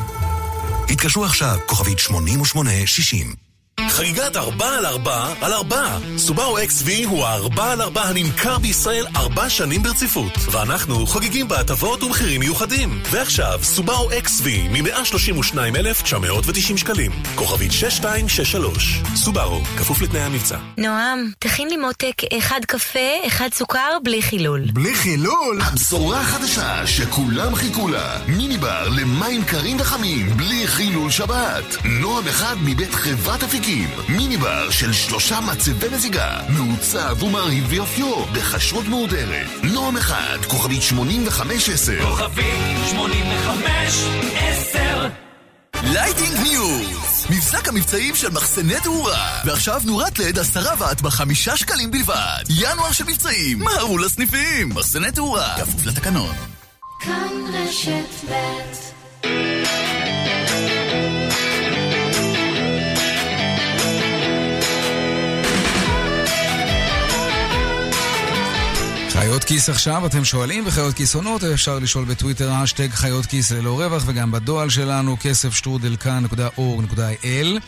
התקשרו עכשיו, כוכבית 8860 חגיגת 4 על 4 על 4. סובארו XV הוא ה-4 על 4 הנמכר בישראל 4 שנים ברציפות. ואנחנו חוגגים בהטבות ומחירים מיוחדים. ועכשיו, סובארו XV מ-132,990 שקלים. כוכבית 6263. סובארו, כפוף לתנאי המבצע. נועם, תכין לי מותק אחד קפה, אחד סוכר, בלי חילול. בלי חילול? הבשורה החדשה שכולם חיכו לה. מיני בר למים קרים וחמים, בלי חילול שבת. נועם אחד מבית חברת אפיקים. מיני בר של שלושה מצבי מזיגה, מעוצב ומרהיב ביופיו, בכשרות מהודרת. נועם אחד, כוכבית 8510. כוכבית 8510 Lighting News! מבזק המבצעים של מחסני תאורה. ועכשיו נורת לד עשרה ואט בחמישה שקלים בלבד. ינואר של מבצעים, מהרו לסניפים! מחסני תאורה, כפוף לתקנון. כאן רשת ב' חיות כיס עכשיו, אתם שואלים, וחיות כיס עונות, אפשר לשאול בטוויטר, אשטג חיות כיס ללא רווח, וגם בדואל שלנו, כסף שטרודלקה.org.il.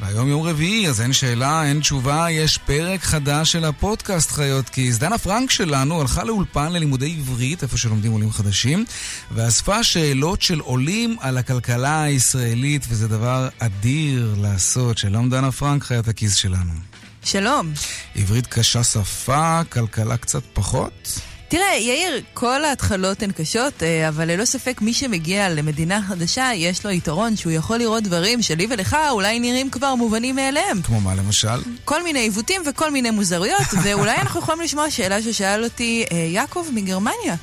והיום יום רביעי, אז אין שאלה, אין תשובה, יש פרק חדש של הפודקאסט חיות כיס. דנה פרנק שלנו הלכה לאולפן ללימודי עברית, איפה שלומדים עולים חדשים, ואספה שאלות של עולים על הכלכלה הישראלית, וזה דבר אדיר לעשות. שלום דנה פרנק, חיית הכיס שלנו. שלום. עברית קשה שפה, כלכלה קצת פחות? תראה, יאיר, כל ההתחלות הן קשות, אה, אבל ללא ספק מי שמגיע למדינה חדשה, יש לו יתרון שהוא יכול לראות דברים שלי ולך אולי נראים כבר מובנים מאליהם. כמו מה למשל? כל מיני עיוותים וכל מיני מוזרויות, ואולי אנחנו יכולים לשמוע שאלה ששאל אותי אה, יעקב מגרמניה.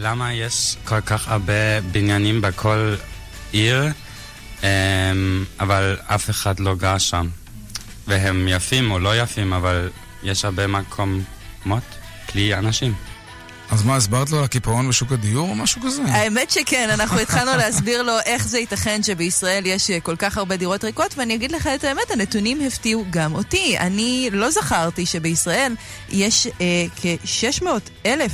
למה יש כל כך הרבה בניינים בכל עיר, אמ, אבל אף אחד לא גר שם. והם יפים או לא יפים, אבל יש הרבה מקומות בלי אנשים. אז מה, הסברת לו על הקיפאון בשוק הדיור או משהו כזה? האמת שכן, אנחנו התחלנו להסביר לו איך זה ייתכן שבישראל יש כל כך הרבה דירות ריקות, ואני אגיד לך את האמת, הנתונים הפתיעו גם אותי. אני לא זכרתי שבישראל יש אה, כ-600 אלף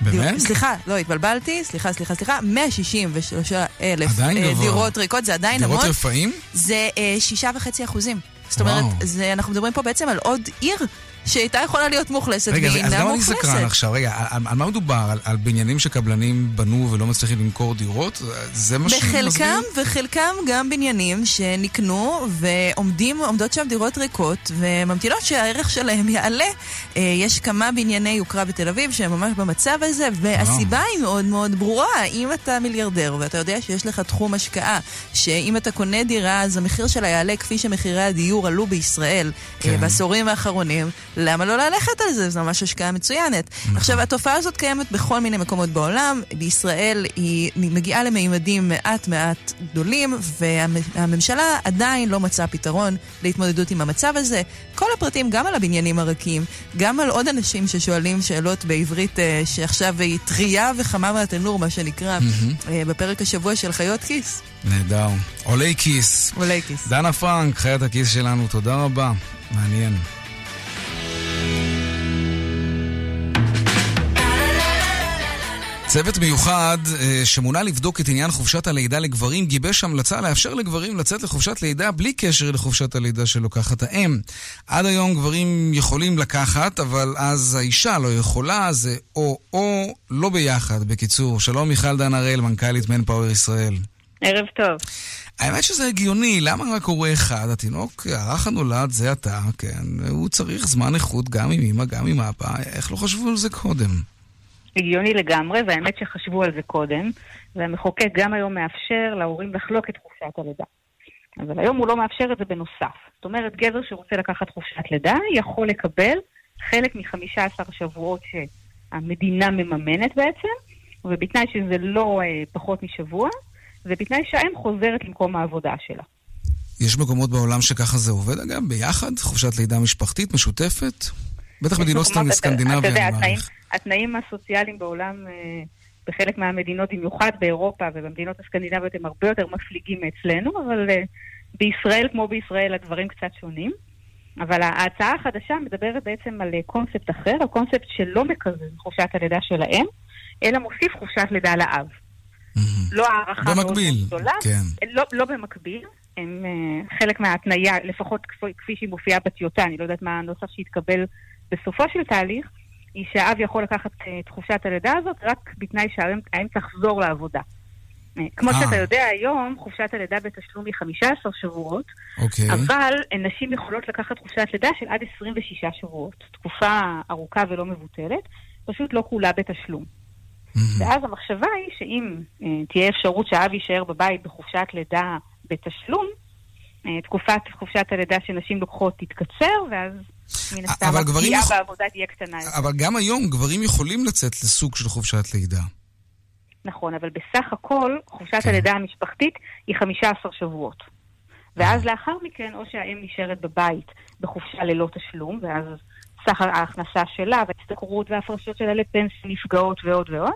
באמת? סליחה, לא, התבלבלתי, סליחה, סליחה, סליחה, 163 אלף אה. דירות ריקות, זה עדיין דירות המון. רפאים? זה אה, שישה וחצי אחוזים. זאת. אומרת, זה, אנחנו מדברים פה בעצם על עוד עיר שהייתה יכולה להיות מאוכלסת רגע, והיא אז אינה למה אני. סקרן עכשיו? רגע, על, על מה מדובר? על, על בניינים שקבלנים בנו ולא מצליחים למכור דירות? זה מה שמסביר? בחלקם, וחלקם גם בניינים שנקנו ועומדים, עומדות שם דירות ריקות וממתינות שהערך שלהם יעלה. אה, יש כמה בנייני יוקרה בתל אביב שהם ממש במצב הזה, והסיבה היא מאוד מאוד ברורה. אם אתה מיליארדר ואתה יודע שיש לך תחום השקעה, שאם אתה קונה דירה אז המחיר שלה יעלה כפי שמחירי הדיור עלו בישראל כן. אה, בעשורים האחרונים, למה לא ללכת על זה? זו ממש השקעה מצוינת. נכון. עכשיו, התופעה הזאת קיימת בכל מיני מקומות בעולם. בישראל היא מגיעה למימדים מעט מעט גדולים, והממשלה עדיין לא מצאה פתרון להתמודדות עם המצב הזה. כל הפרטים, גם על הבניינים הרכים, גם על עוד אנשים ששואלים שאלות בעברית אה, שעכשיו היא טרייה וחמה מהתנור, מה שנקרא, אה, בפרק השבוע של חיות כיס. נהדר. עולי כיס. עולי כיס. דנה פרנק, חיית הכיס שלנו, תודה רבה. מעניין. צוות מיוחד אה, שמונה לבדוק את עניין חופשת הלידה לגברים גיבש המלצה לאפשר לגברים לצאת לחופשת לידה בלי קשר לחופשת הלידה שלוקחת האם. עד היום גברים יכולים לקחת, אבל אז האישה לא יכולה, זה או-או, לא ביחד. בקיצור, שלום מיכל דן הראל, מנכ"לית מנפאוור ישראל. ערב טוב. האמת שזה הגיוני, למה רק הורה אחד? התינוק, הרך הנולד זה אתה, כן, הוא צריך זמן איכות גם עם אמא, גם עם אבא, איך לא חשבו על זה קודם? הגיוני לגמרי, והאמת שחשבו על זה קודם, והמחוקק גם היום מאפשר להורים לחלוק את חופשת הלידה. אבל היום הוא לא מאפשר את זה בנוסף. זאת אומרת, גבר שרוצה לקחת חופשת לידה יכול לקבל חלק מ-15 שבועות שהמדינה מממנת בעצם, ובתנאי שזה לא אה, פחות משבוע, ובתנאי שהאם חוזרת למקום העבודה שלה. יש מקומות בעולם שככה זה עובד, אגב, ביחד? חופשת לידה משפחתית, משותפת? בטח מדינות מקומות, אתה- סקנדינביה, אתה יודע, אני מעריך. התנאים הסוציאליים בעולם, אה, בחלק מהמדינות, במיוחד באירופה ובמדינות הסקנדינביות, הם הרבה יותר מפליגים מאצלנו, אבל אה, בישראל, כמו בישראל, הדברים קצת שונים. אבל ההצעה החדשה מדברת בעצם על אה, קונספט אחר, הקונספט שלא מקזז חופשת הלידה של האם, אלא מוסיף חופשת לידה לאב. לא הערכה מאוד גדולה, כן. לא, לא במקביל, הם אה, חלק מההתניה, לפחות כפי, כפי שהיא מופיעה בטיוטה, אני לא יודעת מה הנוסח שהתקבל בסופו של תהליך, היא שהאב יכול לקחת אה, את חופשת הלידה הזאת רק בתנאי שהאם תחזור לעבודה. אה, כמו אה. שאתה יודע היום, חופשת הלידה בתשלום היא 15 שבועות, אוקיי. אבל אה, נשים יכולות לקחת חופשת לידה של עד 26 שבועות. תקופה ארוכה ולא מבוטלת, פשוט לא כולה בתשלום. ואז המחשבה היא שאם אה, תהיה אפשרות שהאב יישאר בבית בחופשת לידה בתשלום, אה, תקופת חופשת הלידה שנשים לוקחות תתקצר, ואז מן הסתם אבל גברים הפגיעה יכול- בעבודה תהיה קטנה יותר. אבל גם היום גברים יכולים לצאת לסוג של חופשת לידה. נכון, אבל בסך הכל חופשת כן. הלידה המשפחתית היא 15 שבועות. ואז לאחר מכן, או שהאם נשארת בבית בחופשה ללא תשלום, ואז סך ההכנסה שלה וההשתכרות וההפרשות שלה לפנסיה נפגעות ועוד ועוד,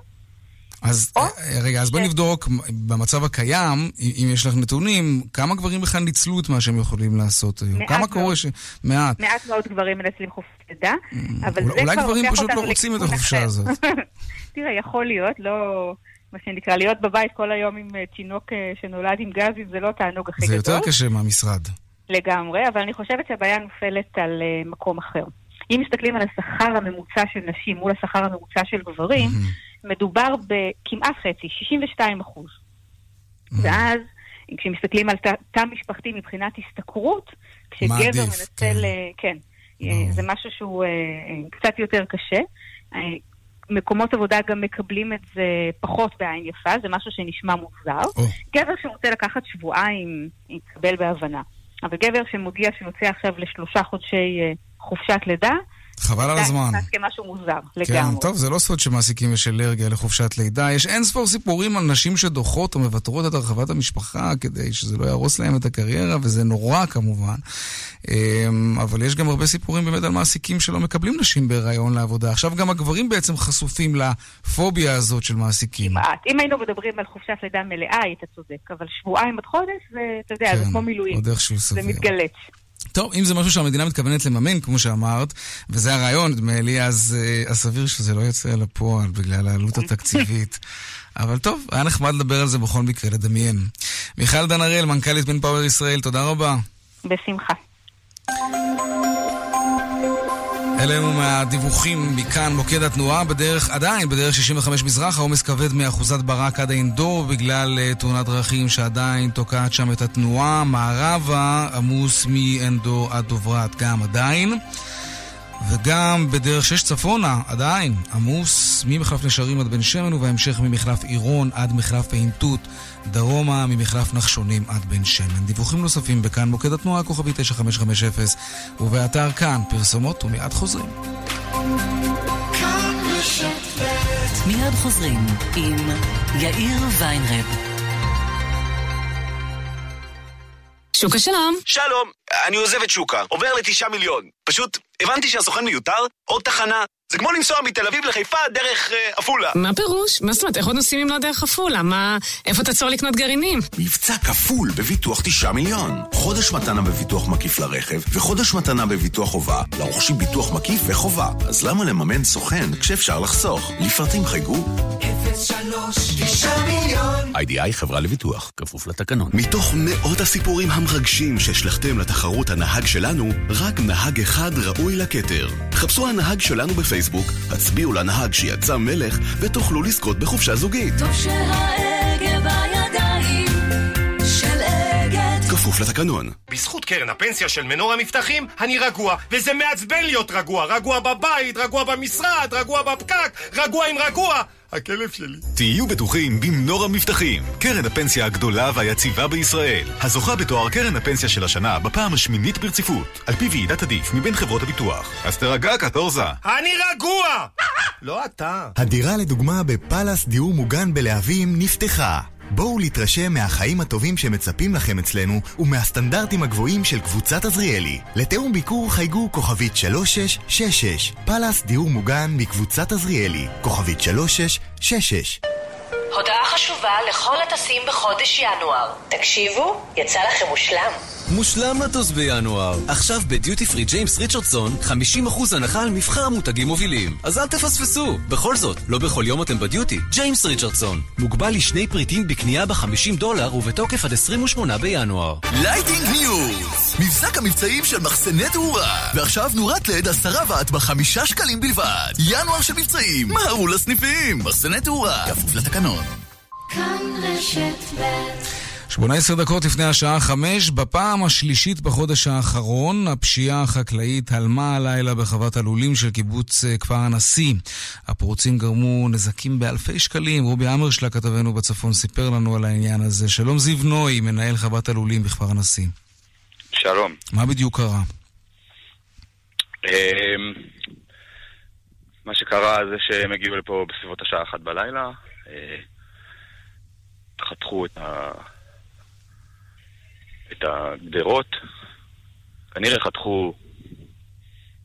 אז אה, רגע, אז כן. בואי נבדוק במצב הקיים, אם יש לך נתונים, כמה גברים בכלל ניצלו את מה שהם יכולים לעשות היום? מעט כמה מאוד. קורה ש... מעט. מעט מאוד גברים מנצלים חופשת לידה, אבל Mm, אולי- זה אולי כבר גברים פשוט לא רוצים את החופשה אחר. הזאת. תראה, יכול להיות, לא... מה שנקרא, להיות בבית כל היום עם אה, תינוק אה, שנולד עם גזים זה לא תענוג הכי זה גדול. יותר קשה מהמשרד. לגמרי, אבל אני חושבת שהבעיה נופלת על מקום אחר. אם מסתכלים על השכר הממוצע של נשים מול השכר הממוצע של גברים, מדובר בכמעט חצי, 62 אחוז. ואז, כשמסתכלים על תא- משפחתי מבחינת השתכרות, כשגבר מעדיף, מנצל, אה, כן, אה, זה משהו שהוא אה, קצת יותר קשה. אה, מקומות עבודה גם מקבלים את זה פחות בעין יפה, זה משהו שנשמע מוזר. גבר שרוצה לקחת שבועיים, יתקבל בהבנה. אבל גבר שמודיע שהוא יוצא עכשיו לשלושה חודשי חופשת לידה, חבל על הזמן. זה כמשהו מוזר, כן, לגמרי. טוב, זה לא סוד שמעסיקים יש אלרגיה לחופשת לידה. יש אין ספור סיפורים על נשים שדוחות או מוותרות את הרחבת המשפחה כדי שזה לא יהרוס להם את הקריירה, וזה נורא כמובן. אמ, אבל יש גם הרבה סיפורים באמת על מעסיקים שלא מקבלים נשים בהיריון לעבודה. עכשיו גם הגברים בעצם חשופים לפוביה הזאת של מעסיקים. כמעט. אם היינו מדברים על חופשת לידה מלאה, היית צודק, אבל שבועיים עד חודש, זה, אתה יודע, זה כן, כמו מילואים. זה. מתגלץ. טוב, אם זה משהו שהמדינה מתכוונת לממן, כמו שאמרת, וזה הרעיון, נדמה לי, אז, אה, אז סביר שזה לא יוצא לפועל בגלל העלות התקציבית. אבל טוב, היה נחמד לדבר על זה בכל מקרה, לדמיין. מיכל דן הראל, מנכ"לית בן פאוור ישראל, תודה רבה. בשמחה. אלה הם מהדיווחים מכאן מוקד התנועה בדרך, עדיין בדרך 65 מזרח, העומס כבד מאחוזת ברק עד האינדור בגלל uh, תאונת דרכים שעדיין תוקעת שם את התנועה. מערבה עמוס מאינדור עד דוברת גם עדיין. וגם בדרך 6 צפונה, עדיין, עמוס ממחלף נשרים עד בן שמן ובהמשך ממחלף עירון עד מחלף עין תות, דרומה ממחלף נחשונים עד בן שמן. דיווחים נוספים בכאן מוקד התנועה כוכבי 9550 ובאתר כאן פרסומות ומיד חוזרים. מיד חוזרים עם יאיר ויינרב. שוקה שלום. שלום, אני עוזב את שוקה, עובר לתשעה מיליון. פשוט הבנתי שהסוכן מיותר, עוד תחנה. זה כמו לנסוע מתל אביב לחיפה דרך אה, עפולה. מה פירוש? מה זאת אומרת? איך עוד נוסעים אם לא דרך עפולה? מה... איפה תעצור לקנות גרעינים? מבצע כפול בביטוח 9 מיליון. חודש מתנה בביטוח מקיף לרכב, וחודש מתנה בביטוח חובה, לרוכשים ביטוח מקיף וחובה. אז למה לממן סוכן כשאפשר לחסוך? לפרטים חייגו 03 9 מיליון איי-די-איי חברה לביטוח, כפוף לתקנון. מתוך מאות הסיפורים המרגשים שהשלכתם לתחרות הנהג שלנו, רק נהג אחד ראוי לכתר. חפשו הנהג שלנו בפייסבוק, הצביעו לנהג שיצא מלך, ותוכלו לזכות בחופשה זוגית. טוב שההגה כפוף לתקנון. בזכות קרן הפנסיה של מנור המבטחים, אני רגוע, וזה מעצבן להיות רגוע. רגוע בבית, רגוע במשרד, רגוע בפקק, רגוע עם רגוע. הכלב שלי. תהיו בטוחים במנור המבטחים, קרן הפנסיה הגדולה והיציבה בישראל, הזוכה בתואר קרן הפנסיה של השנה בפעם השמינית ברציפות, על פי ועידת עדיף מבין חברות הביטוח. אז תרגע קטורזה. אני רגוע! לא אתה. הדירה לדוגמה בפאלאס דיור מוגן בלהבים נפתחה. בואו להתרשם מהחיים הטובים שמצפים לכם אצלנו ומהסטנדרטים הגבוהים של קבוצת עזריאלי. לתיאום ביקור חייגו כוכבית 3666 פאלאס דיור מוגן מקבוצת עזריאלי כוכבית 3666 הודעה חשובה לכל הטסים בחודש ינואר. תקשיבו, יצא לכם מושלם. מושלם לטוס בינואר. עכשיו בדיוטי פרי ג'יימס ריצ'רדסון 50% הנחה על מבחר מותגים מובילים. אז אל תפספסו. בכל זאת, לא בכל יום אתם בדיוטי. ג'יימס ריצ'רדסון. מוגבל לשני פריטים בקנייה ב-50 דולר ובתוקף עד 28 בינואר. Lighting News! מבזק המבצעים של מחסני תאורה. ועכשיו נורת לד 10 ואט בחמישה שקלים בלבד. ינואר של מבצעים. מהרו לסניפים. מחסני תאורה. כפוף לתקנון. כאן רשת ב' 18 דקות לפני השעה 5, בפעם השלישית בחודש האחרון, הפשיעה החקלאית הלמה הלילה בחוות הלולים של קיבוץ אה, כפר הנשיא. הפורצים גרמו נזקים באלפי שקלים. רובי המרשלג, כתבנו בצפון, סיפר לנו על העניין הזה. שלום זיו נוי, מנהל חוות הלולים בכפר הנשיא. שלום. מה בדיוק קרה? אמ, מה שקרה זה שהם הגיעו לפה בסביבות השעה אחת בלילה, אה, חתכו את ה... את הגדרות. כנראה חתכו,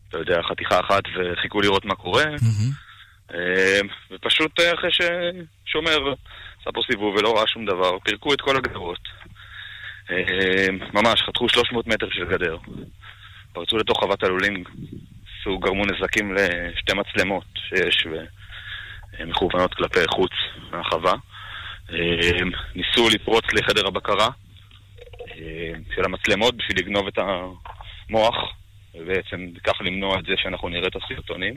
אתה יודע, חתיכה אחת וחיכו לראות מה קורה. אה, ופשוט אה, אחרי ששומר עשה פה סיבוב ולא ראה שום דבר, פירקו את כל הגדרות. אה, ממש, חתכו 300 מטר של גדר. פרצו לתוך חוות הלולים, עשו, גרמו נזקים לשתי מצלמות שיש ומכוונות כלפי חוץ מהחווה. ניסו לפרוץ לחדר הבקרה. של המצלמות בשביל לגנוב את המוח, ובעצם ככה למנוע את זה שאנחנו נראה את הסרטונים.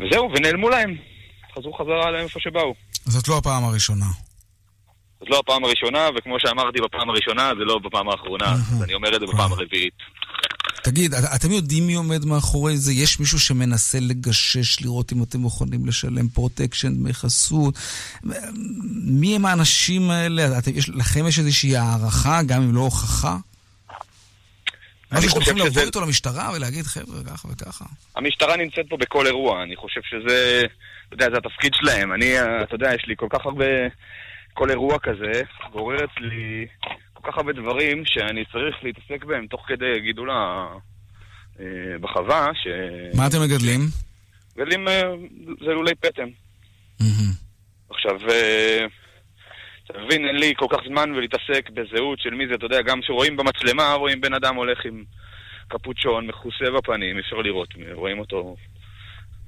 וזהו, ונעלמו להם. חזרו חזרה לאיפה שבאו. זאת לא הפעם הראשונה. זאת לא הפעם הראשונה, וכמו שאמרתי בפעם הראשונה, זה לא בפעם האחרונה, אז אני אומר את זה בפעם הרביעית. תגיד, אתם יודעים מי עומד מאחורי זה? יש מישהו שמנסה לגשש, לראות אם אתם מוכנים לשלם פרוטקשן, דמי חסות? מי הם האנשים האלה? אתם, יש, לכם יש איזושהי הערכה, גם אם לא הוכחה? אני שאתם חושב יכולים שזה... לבוא איתו למשטרה ולהגיד, חבר'ה, ככה וככה. המשטרה נמצאת פה בכל אירוע, אני חושב שזה, אתה יודע, זה התפקיד שלהם. אני, אתה יודע, יש לי כל כך הרבה, כל אירוע כזה, גורר אצלי כל כך הרבה דברים שאני צריך להתעסק בהם תוך כדי גידול ה... אה, בחווה, ש... מה אתם מגדלים? מגדלים, אה, זה לולי פטם. עכשיו, אה, אתה מבין, אין לי כל כך זמן ולהתעסק בזהות של מי זה, אתה יודע, גם כשרואים במצלמה, רואים בן אדם הולך עם קפוצ'ון, מכוסה בפנים, אפשר לראות, רואים אותו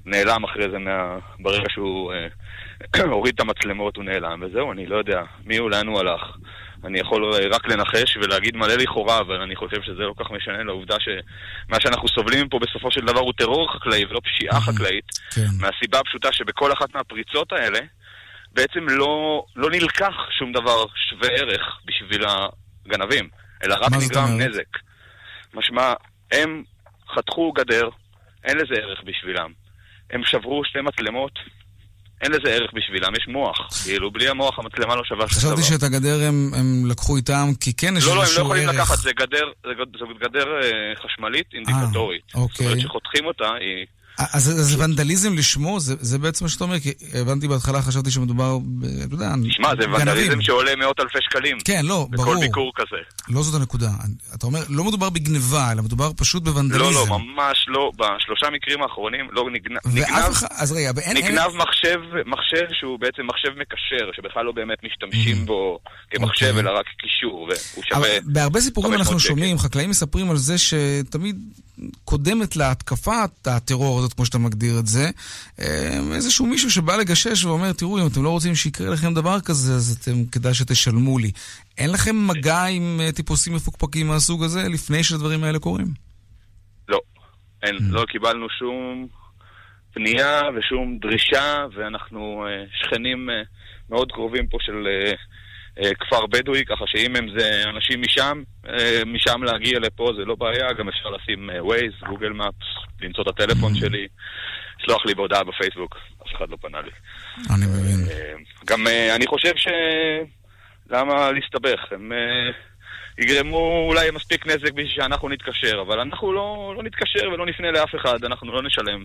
נעלם אחרי זה, מה... ברגע שהוא אה, הוריד את המצלמות הוא נעלם, וזהו, אני לא יודע מי הוא, לאן הוא הלך. אני יכול אה, רק לנחש ולהגיד מלא לכאורה, אבל אני חושב שזה לא כך משנה לעובדה שמה שאנחנו סובלים פה בסופו של דבר הוא טרור חקלאי ולא פשיעה חקלאית, מהסיבה הפשוטה שבכל אחת מהפריצות האלה בעצם לא, לא נלקח שום דבר שווה ערך בשביל הגנבים, אלא רק נגרם? נזק. משמע, הם חתכו גדר, אין לזה ערך בשבילם. הם שברו שתי מצלמות, אין לזה ערך בשבילם, יש מוח. כאילו, בלי המוח המצלמה לא שווה שום דבר. חשבתי שאת הגדר הם, הם לקחו איתם, כי כן יש לא, לא, הם לא יכולים ערך. לקחת, זה גדר, זה גד- זו גדר אה, חשמלית אינדיקטורית. זאת אוקיי. אומרת, שחותכים אותה, היא... אז זה ונדליזם לשמו? זה, זה בעצם מה שאתה אומר? כי הבנתי בהתחלה, חשבתי שמדובר, ב- אתה יודע, שמע, זה גנבים. ונדליזם שעולה מאות אלפי שקלים. כן, לא, בכל ברור. ביקור כזה. לא זאת הנקודה. אתה אומר, לא מדובר בגניבה, אלא מדובר פשוט בוונדליזם. לא, לא, ממש לא. בשלושה מקרים האחרונים לא נגנב... ואף נגנב- אחד, אז רגע, ואין... אין- נגנב מחשב, מחשב שהוא בעצם מחשב מקשר, שבכלל לא באמת משתמשים בו כמחשב, אוקיי. אלא רק קישור, והוא שווה... בהרבה סיפורים 500 אנחנו. שומעים, חקלאים מספרים על זה שתמיד קודמת להתקפת הטרור הזאת, כמו שאתה מגדיר את זה, אה, איזשהו מישהו שבא לגשש ואומר, תראו, אם אתם לא רוצים שיקרה לכם דבר כזה, אז אתם, כדאי שתשלמו לי. אין לכם מגע עם אה, טיפוסים מפוקפקים מהסוג הזה לפני שהדברים האלה קורים? לא, אין, לא קיבלנו שום פנייה ושום דרישה, ואנחנו אה, שכנים מאוד קרובים פה של כפר בדואי, ככה שאם הם זה אנשים משם, אה, משם להגיע לפה זה לא בעיה, גם אפשר לשים אה, Waze, גוגל מפס, למצוא את הטלפון שלי, לשלוח לי בהודעה בפייסבוק, אף אחד לא פנה לי. אני מבין. אה, גם אה, אני חושב ש... למה להסתבך? הם אה, יגרמו אולי מספיק נזק בשביל שאנחנו נתקשר, אבל אנחנו לא, לא נתקשר ולא נפנה לאף אחד, אנחנו לא נשלם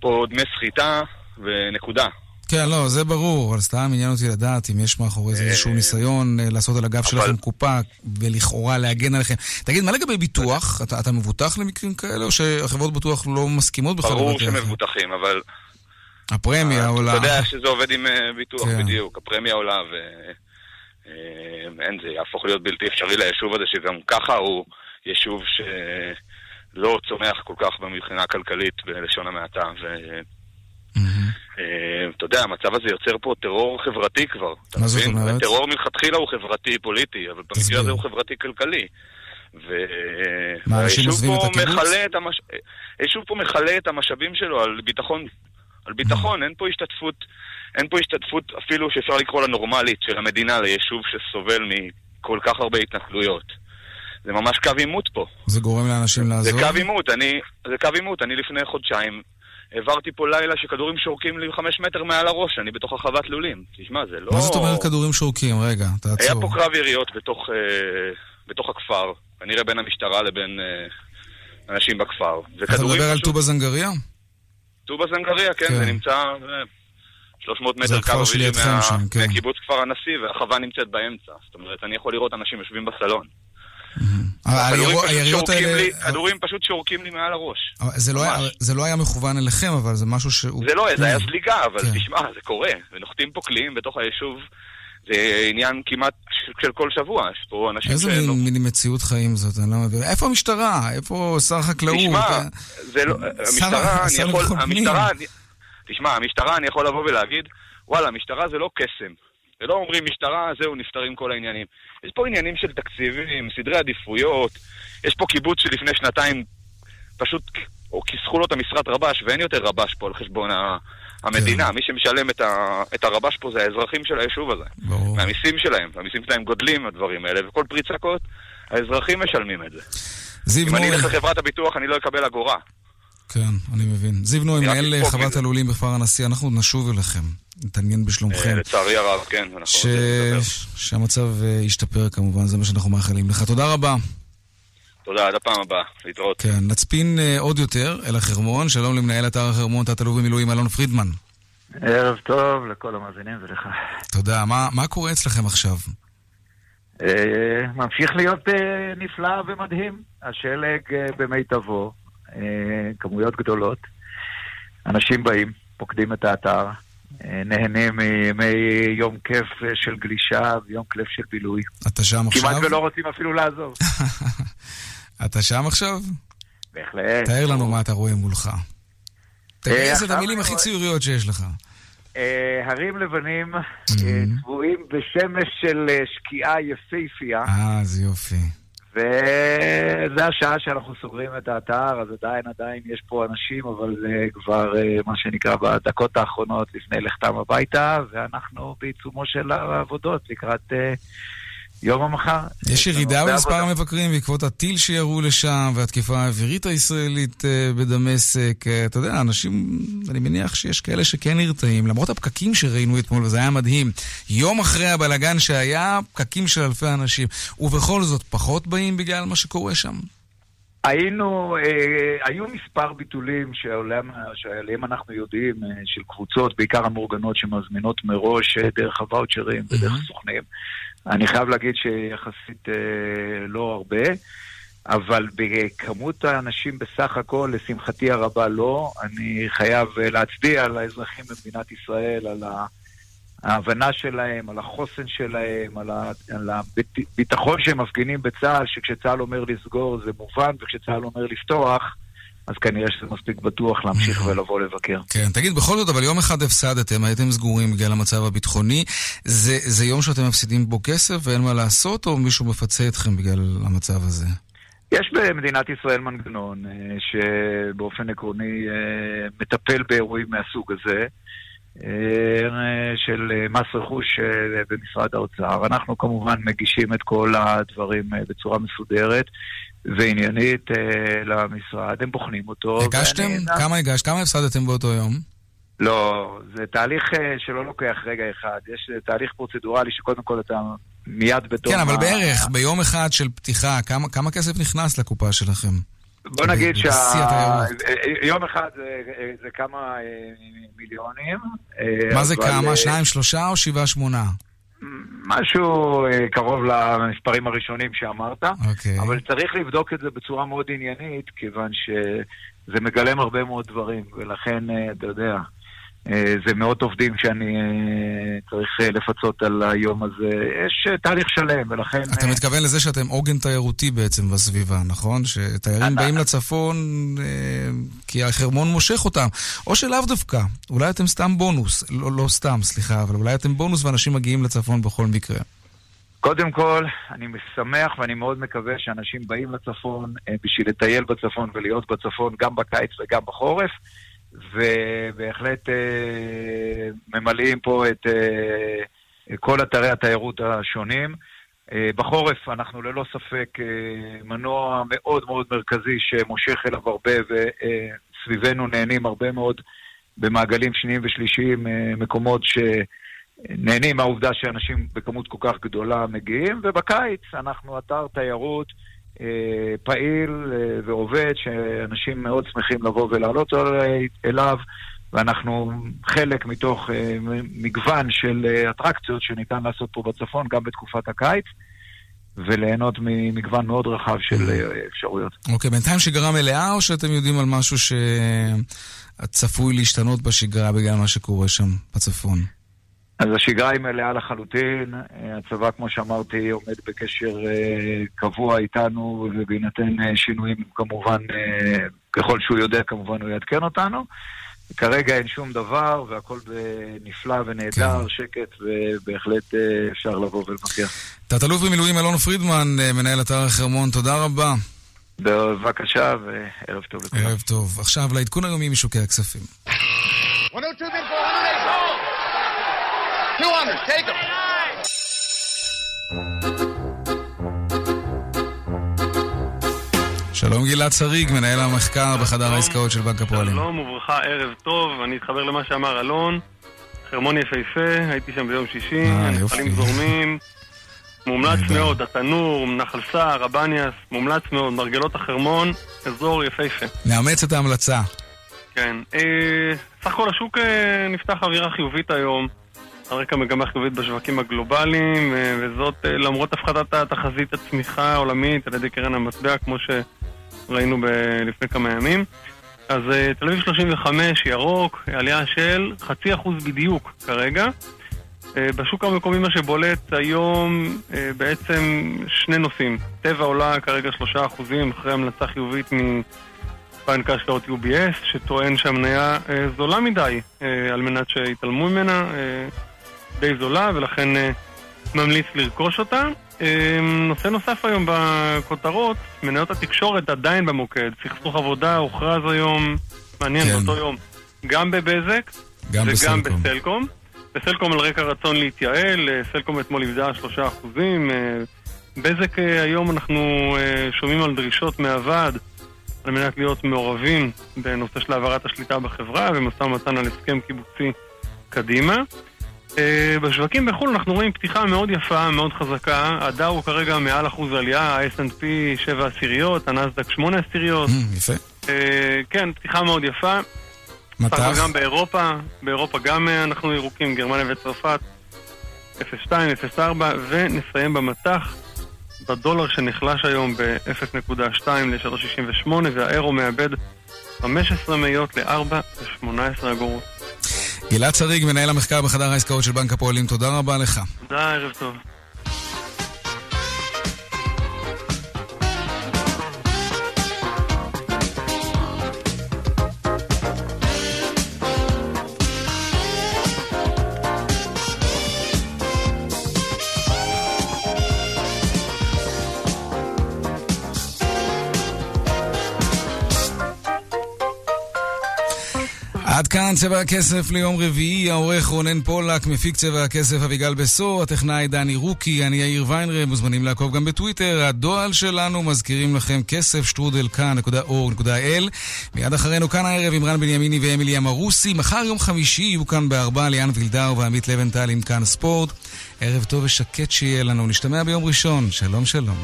פה דמי סחיטה ונקודה. כן, לא, זה ברור, אבל סתם עניין אותי לדעת אם יש מאחורי זה איזשהו ניסיון אה, לעשות על הגב שלכם קופה ולכאורה להגן עליכם. תגיד, מה לגבי ביטוח? אתה, מבוטח למקרים כאלה, או שהחברות ביטוח לא מסכימות בכלל? ברור? שמבוטחים, אבל הפרמיה עולה. אתה יודע שזה עובד עם אה, ביטוח כן. בדיוק, הפרמיה עולה ואין, זה יהפוך להיות בלתי אפשרי ליישוב הזה, שגם ככה הוא יישוב שלא צומח כל כך מבחינה כלכלית בלשון המעטה. ו... אה, אתה יודע, המצב הזה יוצר פה טרור חברתי כבר. מה זאת? אומרת? טרור מלכתחילה הוא חברתי-פוליטי, אבל במקרה הזה הוא חברתי-כלכלי. מה, אנשים והיישוב עוזבים את פה הקיבוץ? מכלה את המש... היישוב פה מכלה את המשאבים שלו על ביטחון. על ביטחון, אין פה השתתפות, אין פה השתתפות אפילו שאפשר לקרוא לה נורמלית של המדינה ליישוב שסובל מכל כך הרבה התנכלויות. זה ממש קו עימות פה. זה גורם לאנשים זה לעזוב? קו עימות, אני... זה קו עימות, אני לפני חודשיים העברתי פה לילה שכדורים שורקים לי חמש מטר מעל הראש, אני בתוך החוות לולים. תשמע, זה לא... מה זאת אומרת כדורים שורקים? רגע, היה תעצור. פה קרב יריות בתוך, אה, בתוך הכפר, כנראה בין המשטרה לבין אה, אנשים בכפר. אתה מדבר על פשוט- טובא זנגריה? טובא זנגריה, כן, כן. זה נמצא אה, 300 זה מטר קו אווירי כן. מהקיבוץ כפר הנשיא, והחווה נמצאת באמצע. זאת אומרת, אני יכול לראות אנשים יושבים בסלון. פשוט היריות שורקים האלה... לי- כדורים פשוט שורקים לי מעל הראש. זה לא היה- זה לא היה מכוון אליכם, אבל זה משהו שהוא... זה לא, זה היה כן. זליגה, אבל כן. תשמע, זה קורה. ונוחתים פה קליעים בתוך היישוב. זה עניין כמעט של כל שבוע. יש פה אנשים איזה שלא- מין מציאות חיים זאת? אני לא מבין. איפה המשטרה? איפה שר החקלאות? תשמע, אה? זה לא, המשטרה, אני יכול. המשטרה, תשמע, המשטרה, אני יכול לבוא ולהגיד, וואלה, המשטרה זה לא קסם. זה לא אומרים משטרה, זהו, נפתרים כל העניינים. יש פה עניינים של תקציבים, סדרי עדיפויות, יש פה קיבוץ שלפני שנתיים פשוט, או כיסחו לו את המשרת רבש, ואין יותר רבש פה על חשבון ה- המדינה. כן. מי שמשלם את, ה, את הרבש פה זה האזרחים של היישוב הזה. ברור. מהמיסים שלהם, והמיסים שלהם גודלים, הדברים האלה, וכל פריצה קוד, האזרחים משלמים את זה. זיו אם אני נוי, אלך לחברת הביטוח, אני לא אקבל אגורה. כן, אני מבין. זיו נוי, מנהל חוות. הלולים בכפר הנשיא, אנחנו עוד נשוב אליכם. נתעניין בשלומכם. אה, לצערי הרב, כן. ש... שהמצב אה, ישתפר כמובן, זה מה שאנחנו מאחלים לך. תודה רבה. תודה, עד הפעם הבאה. להתראות. כן, נצפין אה, עוד יותר אל החרמון. שלום למנהל אתר החרמון, תת-אלוף במילואים אלון פרידמן. ערב טוב לכל המאזינים ולך. תודה. מה, מה קורה אצלכם עכשיו? ממשיך להיות נפלא ומדהים. השלג במיטבו, כמויות גדולות. אנשים באים, פוקדים את האתר, אה, נהנים מימי יום כיף אה, של גלישה ויום כיף של בילוי. אתה שם עכשיו? כמעט ולא רוצים אפילו לעזוב. אתה שם עכשיו? בהחלט. תאר לנו מה אתה רואה מולך. תגייס את המילים הכי ציוריות שיש לך. אה, הרים לבנים אה, צבועים בשמש של אה, שקיעה יפהפייה. אה, זה יופי. וזה השעה שאנחנו סוגרים את האתר, אז עדיין עדיין יש פה אנשים, אבל זה כבר אה, מה שנקרא בדקות האחרונות לפני לכתם הביתה, ואנחנו בעיצומו של העבודות לקראת אה, יום המחר. יש ירידה במספר עבודה. המבקרים בעקבות הטיל שירו לשם והתקיפה האווירית הישראלית אה, בדמשק. אה, אתה יודע, אנשים, אני מניח שיש כאלה שכן נרתעים, למרות הפקקים שראינו אתמול, וזה היה מדהים. יום אחרי הבלגן שהיה, פקקים של אלפי אנשים. ובכל זאת, פחות באים בגלל מה שקורה שם. היינו, אה, היו מספר ביטולים שעולם, שעליהם אנחנו יודעים, אה, של קבוצות, בעיקר המאורגנות שמזמינות מראש אה, דרך הוואוצ'רים ודרך סוכנים. אני חייב להגיד שיחסית אה, לא הרבה, אבל בכמות האנשים בסך הכל, לשמחתי הרבה לא. אני חייב אה, להצדיע לאזרחים במדינת ישראל על. ההבנה שלהם, על החוסן שלהם, על, ה, על הביטחון שהם מפגינים בצה"ל, שכשצה"ל אומר לסגור זה מובן, וכשצה"ל אומר לפתוח, אז כנראה שזה מספיק בטוח להמשיך ולבוא לבקר. כן, תגיד, בכל זאת, אבל יום אחד הפסדתם, הייתם סגורים בגלל המצב הביטחוני. זה, זה יום שאתם מפסידים בו כסף ואין מה לעשות, או מישהו מפצה אתכם בגלל המצב הזה? יש במדינת ישראל מנגנון אה, שבאופן עקרוני אה, מטפל באירועים מהסוג הזה, אה, של מס רכוש במשרד האוצר. אנחנו כמובן מגישים את כל הדברים בצורה מסודרת ועניינית אה, למשרד, הם בוחנים אותו. הגשתם? ואני- כמה הגשת? כמה הפסדתם באותו יום? לא, זה תהליך אה, שלא לוקח רגע אחד. יש אה, תהליך פרוצדורלי שקודם כל אתה מיד בתום... כן, אבל ה- בערך, ביום אחד של פתיחה, כמה, כמה כסף נכנס לקופה שלכם? בוא נגיד בשיא התיירות. שיום אחד זה, זה כמה אה, מיליונים. אה, מה זה כמה? אה, שניים, שלושה או שבעה, שמונה? משהו אה, קרוב למספרים הראשונים שאמרת, אוקיי. אבל צריך לבדוק את זה בצורה מאוד עניינית, כיוון שזה מגלם הרבה מאוד דברים, ולכן, אה, אתה יודע, זה מאות עובדים שאני אה, צריך אה, לפצות על היום הזה. יש אה, תהליך שלם, ולכן... אתה אה, מתכוון לזה שאתם עוגן תיירותי בעצם בסביבה, נכון? שתיירים באים לצפון אה, כי החרמון מושך אותם. או שלאו דווקא, אולי אתם סתם בונוס. לא, לא סתם, סליחה, אבל אולי אתם בונוס ואנשים מגיעים לצפון בכל מקרה. קודם כל, אני שמח ואני מאוד מקווה שאנשים באים לצפון אה, בשביל לטייל בצפון ולהיות בצפון גם בקיץ וגם בחורף, ובהחלט אה, ממלאים פה את אה, כל אתרי התיירות השונים. אה, בחורף אנחנו ללא ספק אה, מנוע מאוד מאוד מרכזי שמושך אליו הרבה וסביבנו נהנים הרבה מאוד במעגלים שניים ושלישיים אה, מקומות ש... נהנים מהעובדה שאנשים בכמות כל כך גדולה מגיעים, ובקיץ אנחנו אתר תיירות אה, פעיל אה, ועובד, שאנשים מאוד שמחים לבוא ולעלות אל- אליו, ואנחנו חלק מתוך אה, מגוון של אה, אטרקציות שניתן לעשות פה בצפון גם בתקופת הקיץ, וליהנות ממגוון מאוד רחב של אה, אפשרויות. אוקיי, בינתיים שגרה מלאה, או שאתם יודעים על משהו שצפוי להשתנות בשגרה בגלל מה שקורה שם בצפון? אז השגרה היא מלאה לחלוטין. אה, הצבא, כמו שאמרתי, עומד בקשר אה, קבוע איתנו, ובהינתן אה, שינויים, כמובן, ככל שהוא יודע, כמובן הוא יעדכן אותנו. כרגע אין שום דבר, והכל נפלא ונהדר, שקט, ובהחלט אפשר לבוא ולבקר. תת-אלוף במילואים אלון פרידמן, מנהל אתר החרמון, תודה רבה. בבקשה, וערב טוב לכולם. ערב טוב. עכשיו לעדכון היומי משוקי הכספים. 102 bid for 100, 200, take them. שלום גלעד שריג, מנהל המחקר בחדר העסקאות של בנק הפועלים. שלום וברכה, ערב טוב, אני אתחבר למה שאמר אלון. חרמון יפהפה, הייתי שם ביום שישי, אה, הנחלים יופי. זורמים, מומלץ מאוד, התנור, נחל סער, רבניאס, מומלץ מאוד, מרגלות החרמון, אזור יפהפה. נאמץ את ההמלצה. כן. אה, סך הכל השוק אה, נפתח אווירה חיובית היום, על רקע מגמה חיובית בשווקים הגלובליים, אה, וזאת אה, למרות הפחתת התחזית הצמיחה העולמית על ידי קרן המטבע, כמו שראינו ב- לפני כמה ימים. אז אה, תל אביב 35, ירוק, עלייה של חצי אחוז בדיוק כרגע. בשוק המקומי מה שבולט היום בעצם שני נושאים. טבע עולה כרגע שלושה אחוזים אחרי המלצה חיובית מבנק ההשקעות UBS, שטוען שהמניה זולה מדי על מנת שיתעלמו ממנה, די זולה, ולכן אה, ממליץ לרכוש אותה. אה, נושא נוסף היום בכותרות, מניות התקשורת עדיין במוקד. סכסוך עבודה הוכרז היום, מעניין, כן. באותו יום, גם בבזק גם וגם בסלקום. בסלקום. בסלקום על רקע רצון להתייעל, אה, סלקום אתמול איבדה שלושה אחוזים. בזק היום אנחנו שומעים על דרישות מהוועד על מנת להיות מעורבים בנושא של העברת השליטה בחברה ומשא ומתן על הסכם קיבוצי קדימה. אה, בשווקים בחו"ל אנחנו רואים פתיחה מאוד יפה, מאוד חזקה. הדאו הוא כרגע מעל אחוז עלייה, ה-S&P 7 עשיריות, הנסדק 8 עשיריות. יפה. אה, כן, פתיחה מאוד יפה. מטח? הכל גם באירופה, באירופה גם אה, אנחנו ירוקים, גרמניה וצרפת 0.2, 0.4 ונסיים במטח בדולר שנחלש היום ב-0.2 ל-3.68 והאירו מאבד 15 מאיות ל-4 ו-18 אגורות. גלעד שריג, מנהל המחקר בחדר העסקאות של בנק הפועלים, תודה רבה לך. תודה, ערב טוב. עד כאן צבע הכסף ליום רביעי, העורך רונן פולק, מפיק צבע הכסף אביגל בסו, הטכנאי דני רוקי, אני יאיר ויינרב, מוזמנים לעקוב גם בטוויטר, הדואל שלנו, מזכירים לכם כסף שטרודל כאן.org.il מיד אחרינו כאן הערב עם רן בנימיני ואמילי אמרוסי, מחר יום חמישי יהיו כאן בארבע ליאן וילדאו ועמית לבנטל עם כאן ספורט. ערב טוב ושקט שיהיה לנו, נשתמע ביום ראשון, שלום שלום.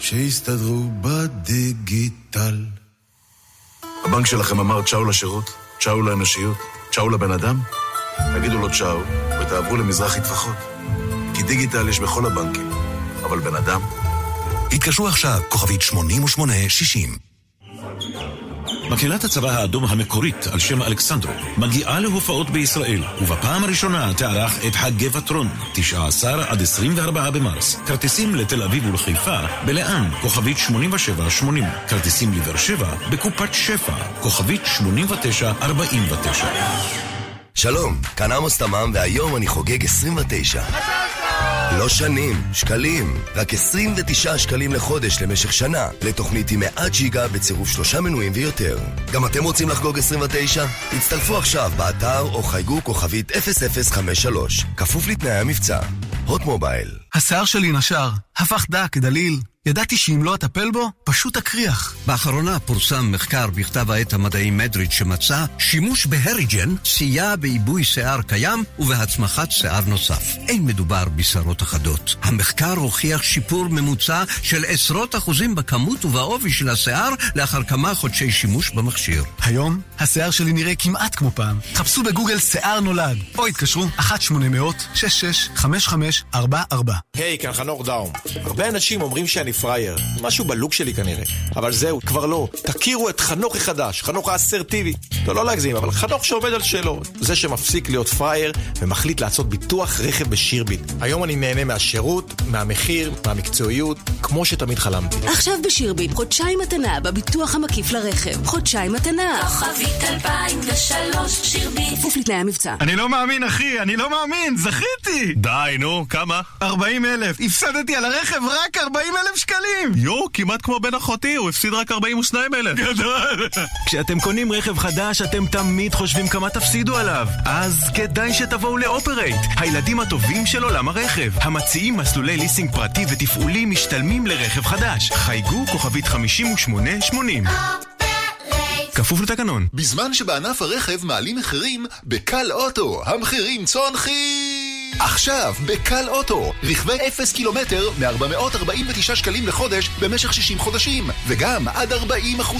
שיסתדרו בדיגיטל. הבנק שלכם אמר צ'או לשירות, צ'או לאנושיות, צ'או לבן אדם? תגידו לו צ'או ותעברו למזרחי טפחות. כי דיגיטל יש בכל הבנקים, אבל בן אדם? התקשרו עכשיו, כוכבית 8860. מקהלת הצבא האדום המקורית על שם אלכסנדרו מגיעה להופעות בישראל, ובפעם הראשונה תערך את חגי וטרון, 19 עד 24 במרס. כרטיסים לתל אביב ולחיפה, בלאן, כוכבית 8780. כרטיסים לבאר שבע, בקופת שפע, כוכבית 8949. שלום, כאן עמוס תמם, והיום אני חוגג 29. לא שנים, שקלים. רק 29 שקלים לחודש למשך שנה, לתוכנית עם 100 ג'יגה בצירוף שלושה מנויים ויותר. גם אתם רוצים לחגוג 29? הצטרפו עכשיו באתר או חייגו כוכבית 0053, כפוף לתנאי המבצע. הוט מובייל. השיער שלי נשר, הפך דק, דליל. ידעתי שאם לא אטפל בו, פשוט אקריח. באחרונה פורסם מחקר בכתב העת המדעי מדריד שמצא שימוש בהריג'ן סייע בעיבוי שיער קיים ובהצמחת שיער נוסף. אין מדובר בשערות אחדות. המחקר הוכיח שיפור ממוצע של עשרות אחוזים בכמות ובעובי של השיער לאחר כמה חודשי שימוש במכשיר. היום, השיער שלי נראה כמעט כמו פעם. חפשו בגוגל שיער נולד, או התקשרו 1-800-665544. היי, כאן חנוך דאום. הרבה אנשים אומרים שאני פראייר, משהו בלוק שלי כנראה. אבל זהו, כבר לא. תכירו את חנוך החדש, חנוך האסרטיבי. לא, לא להגזים, אבל חנוך שעומד על שלו. זה שמפסיק להיות פראייר ומחליט לעשות ביטוח רכב בשירביט. היום אני נהנה מהשירות, מהמחיר, מהמקצועיות, כמו שתמיד חלמתי. עכשיו בשירביט, חודשיים מתנה בביטוח המקיף לרכב. חודשיים מתנה. כוכבית 2003 שירביט כפוף לתנאי המבצע. אני לא מאמין, אחי, אני לא מאמין, זכיתי! די, נו, כמה? 40 אלף, הפסדתי על הרכב רק 40 אלף שקלים! יואו, כמעט כמו בן אחותי, הוא הפסיד רק 42 אלף. גדול! כשאתם קונים רכב חדש, חדש אתם תמיד חושבים כמה תפסידו עליו. אז כדאי שתבואו לאופרייט, הילדים הטובים של עולם הרכב. המציעים מסלולי ליסינג פרטי ותפעולי משתלמים לרכב חדש. חייגו כוכבית 5880. כפוף לתקנון. בזמן שבענף הרכב מעלים מחירים, בקל אוטו המחירים צונחים! עכשיו, בקל אוטו, רכבי 0 קילומטר מ-449 שקלים לחודש במשך 60 חודשים, וגם עד 40%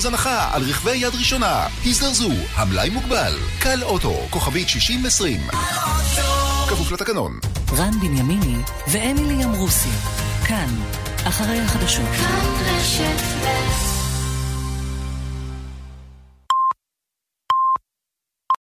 הנחה על רכבי יד ראשונה. הזדרזו, המלאי מוגבל. קל אוטו, כוכבית 6020. כפוף לתקנון. רן בנימיני ואמילי אמרוסי, כאן, אחרי החדשות. כאן רשת ב'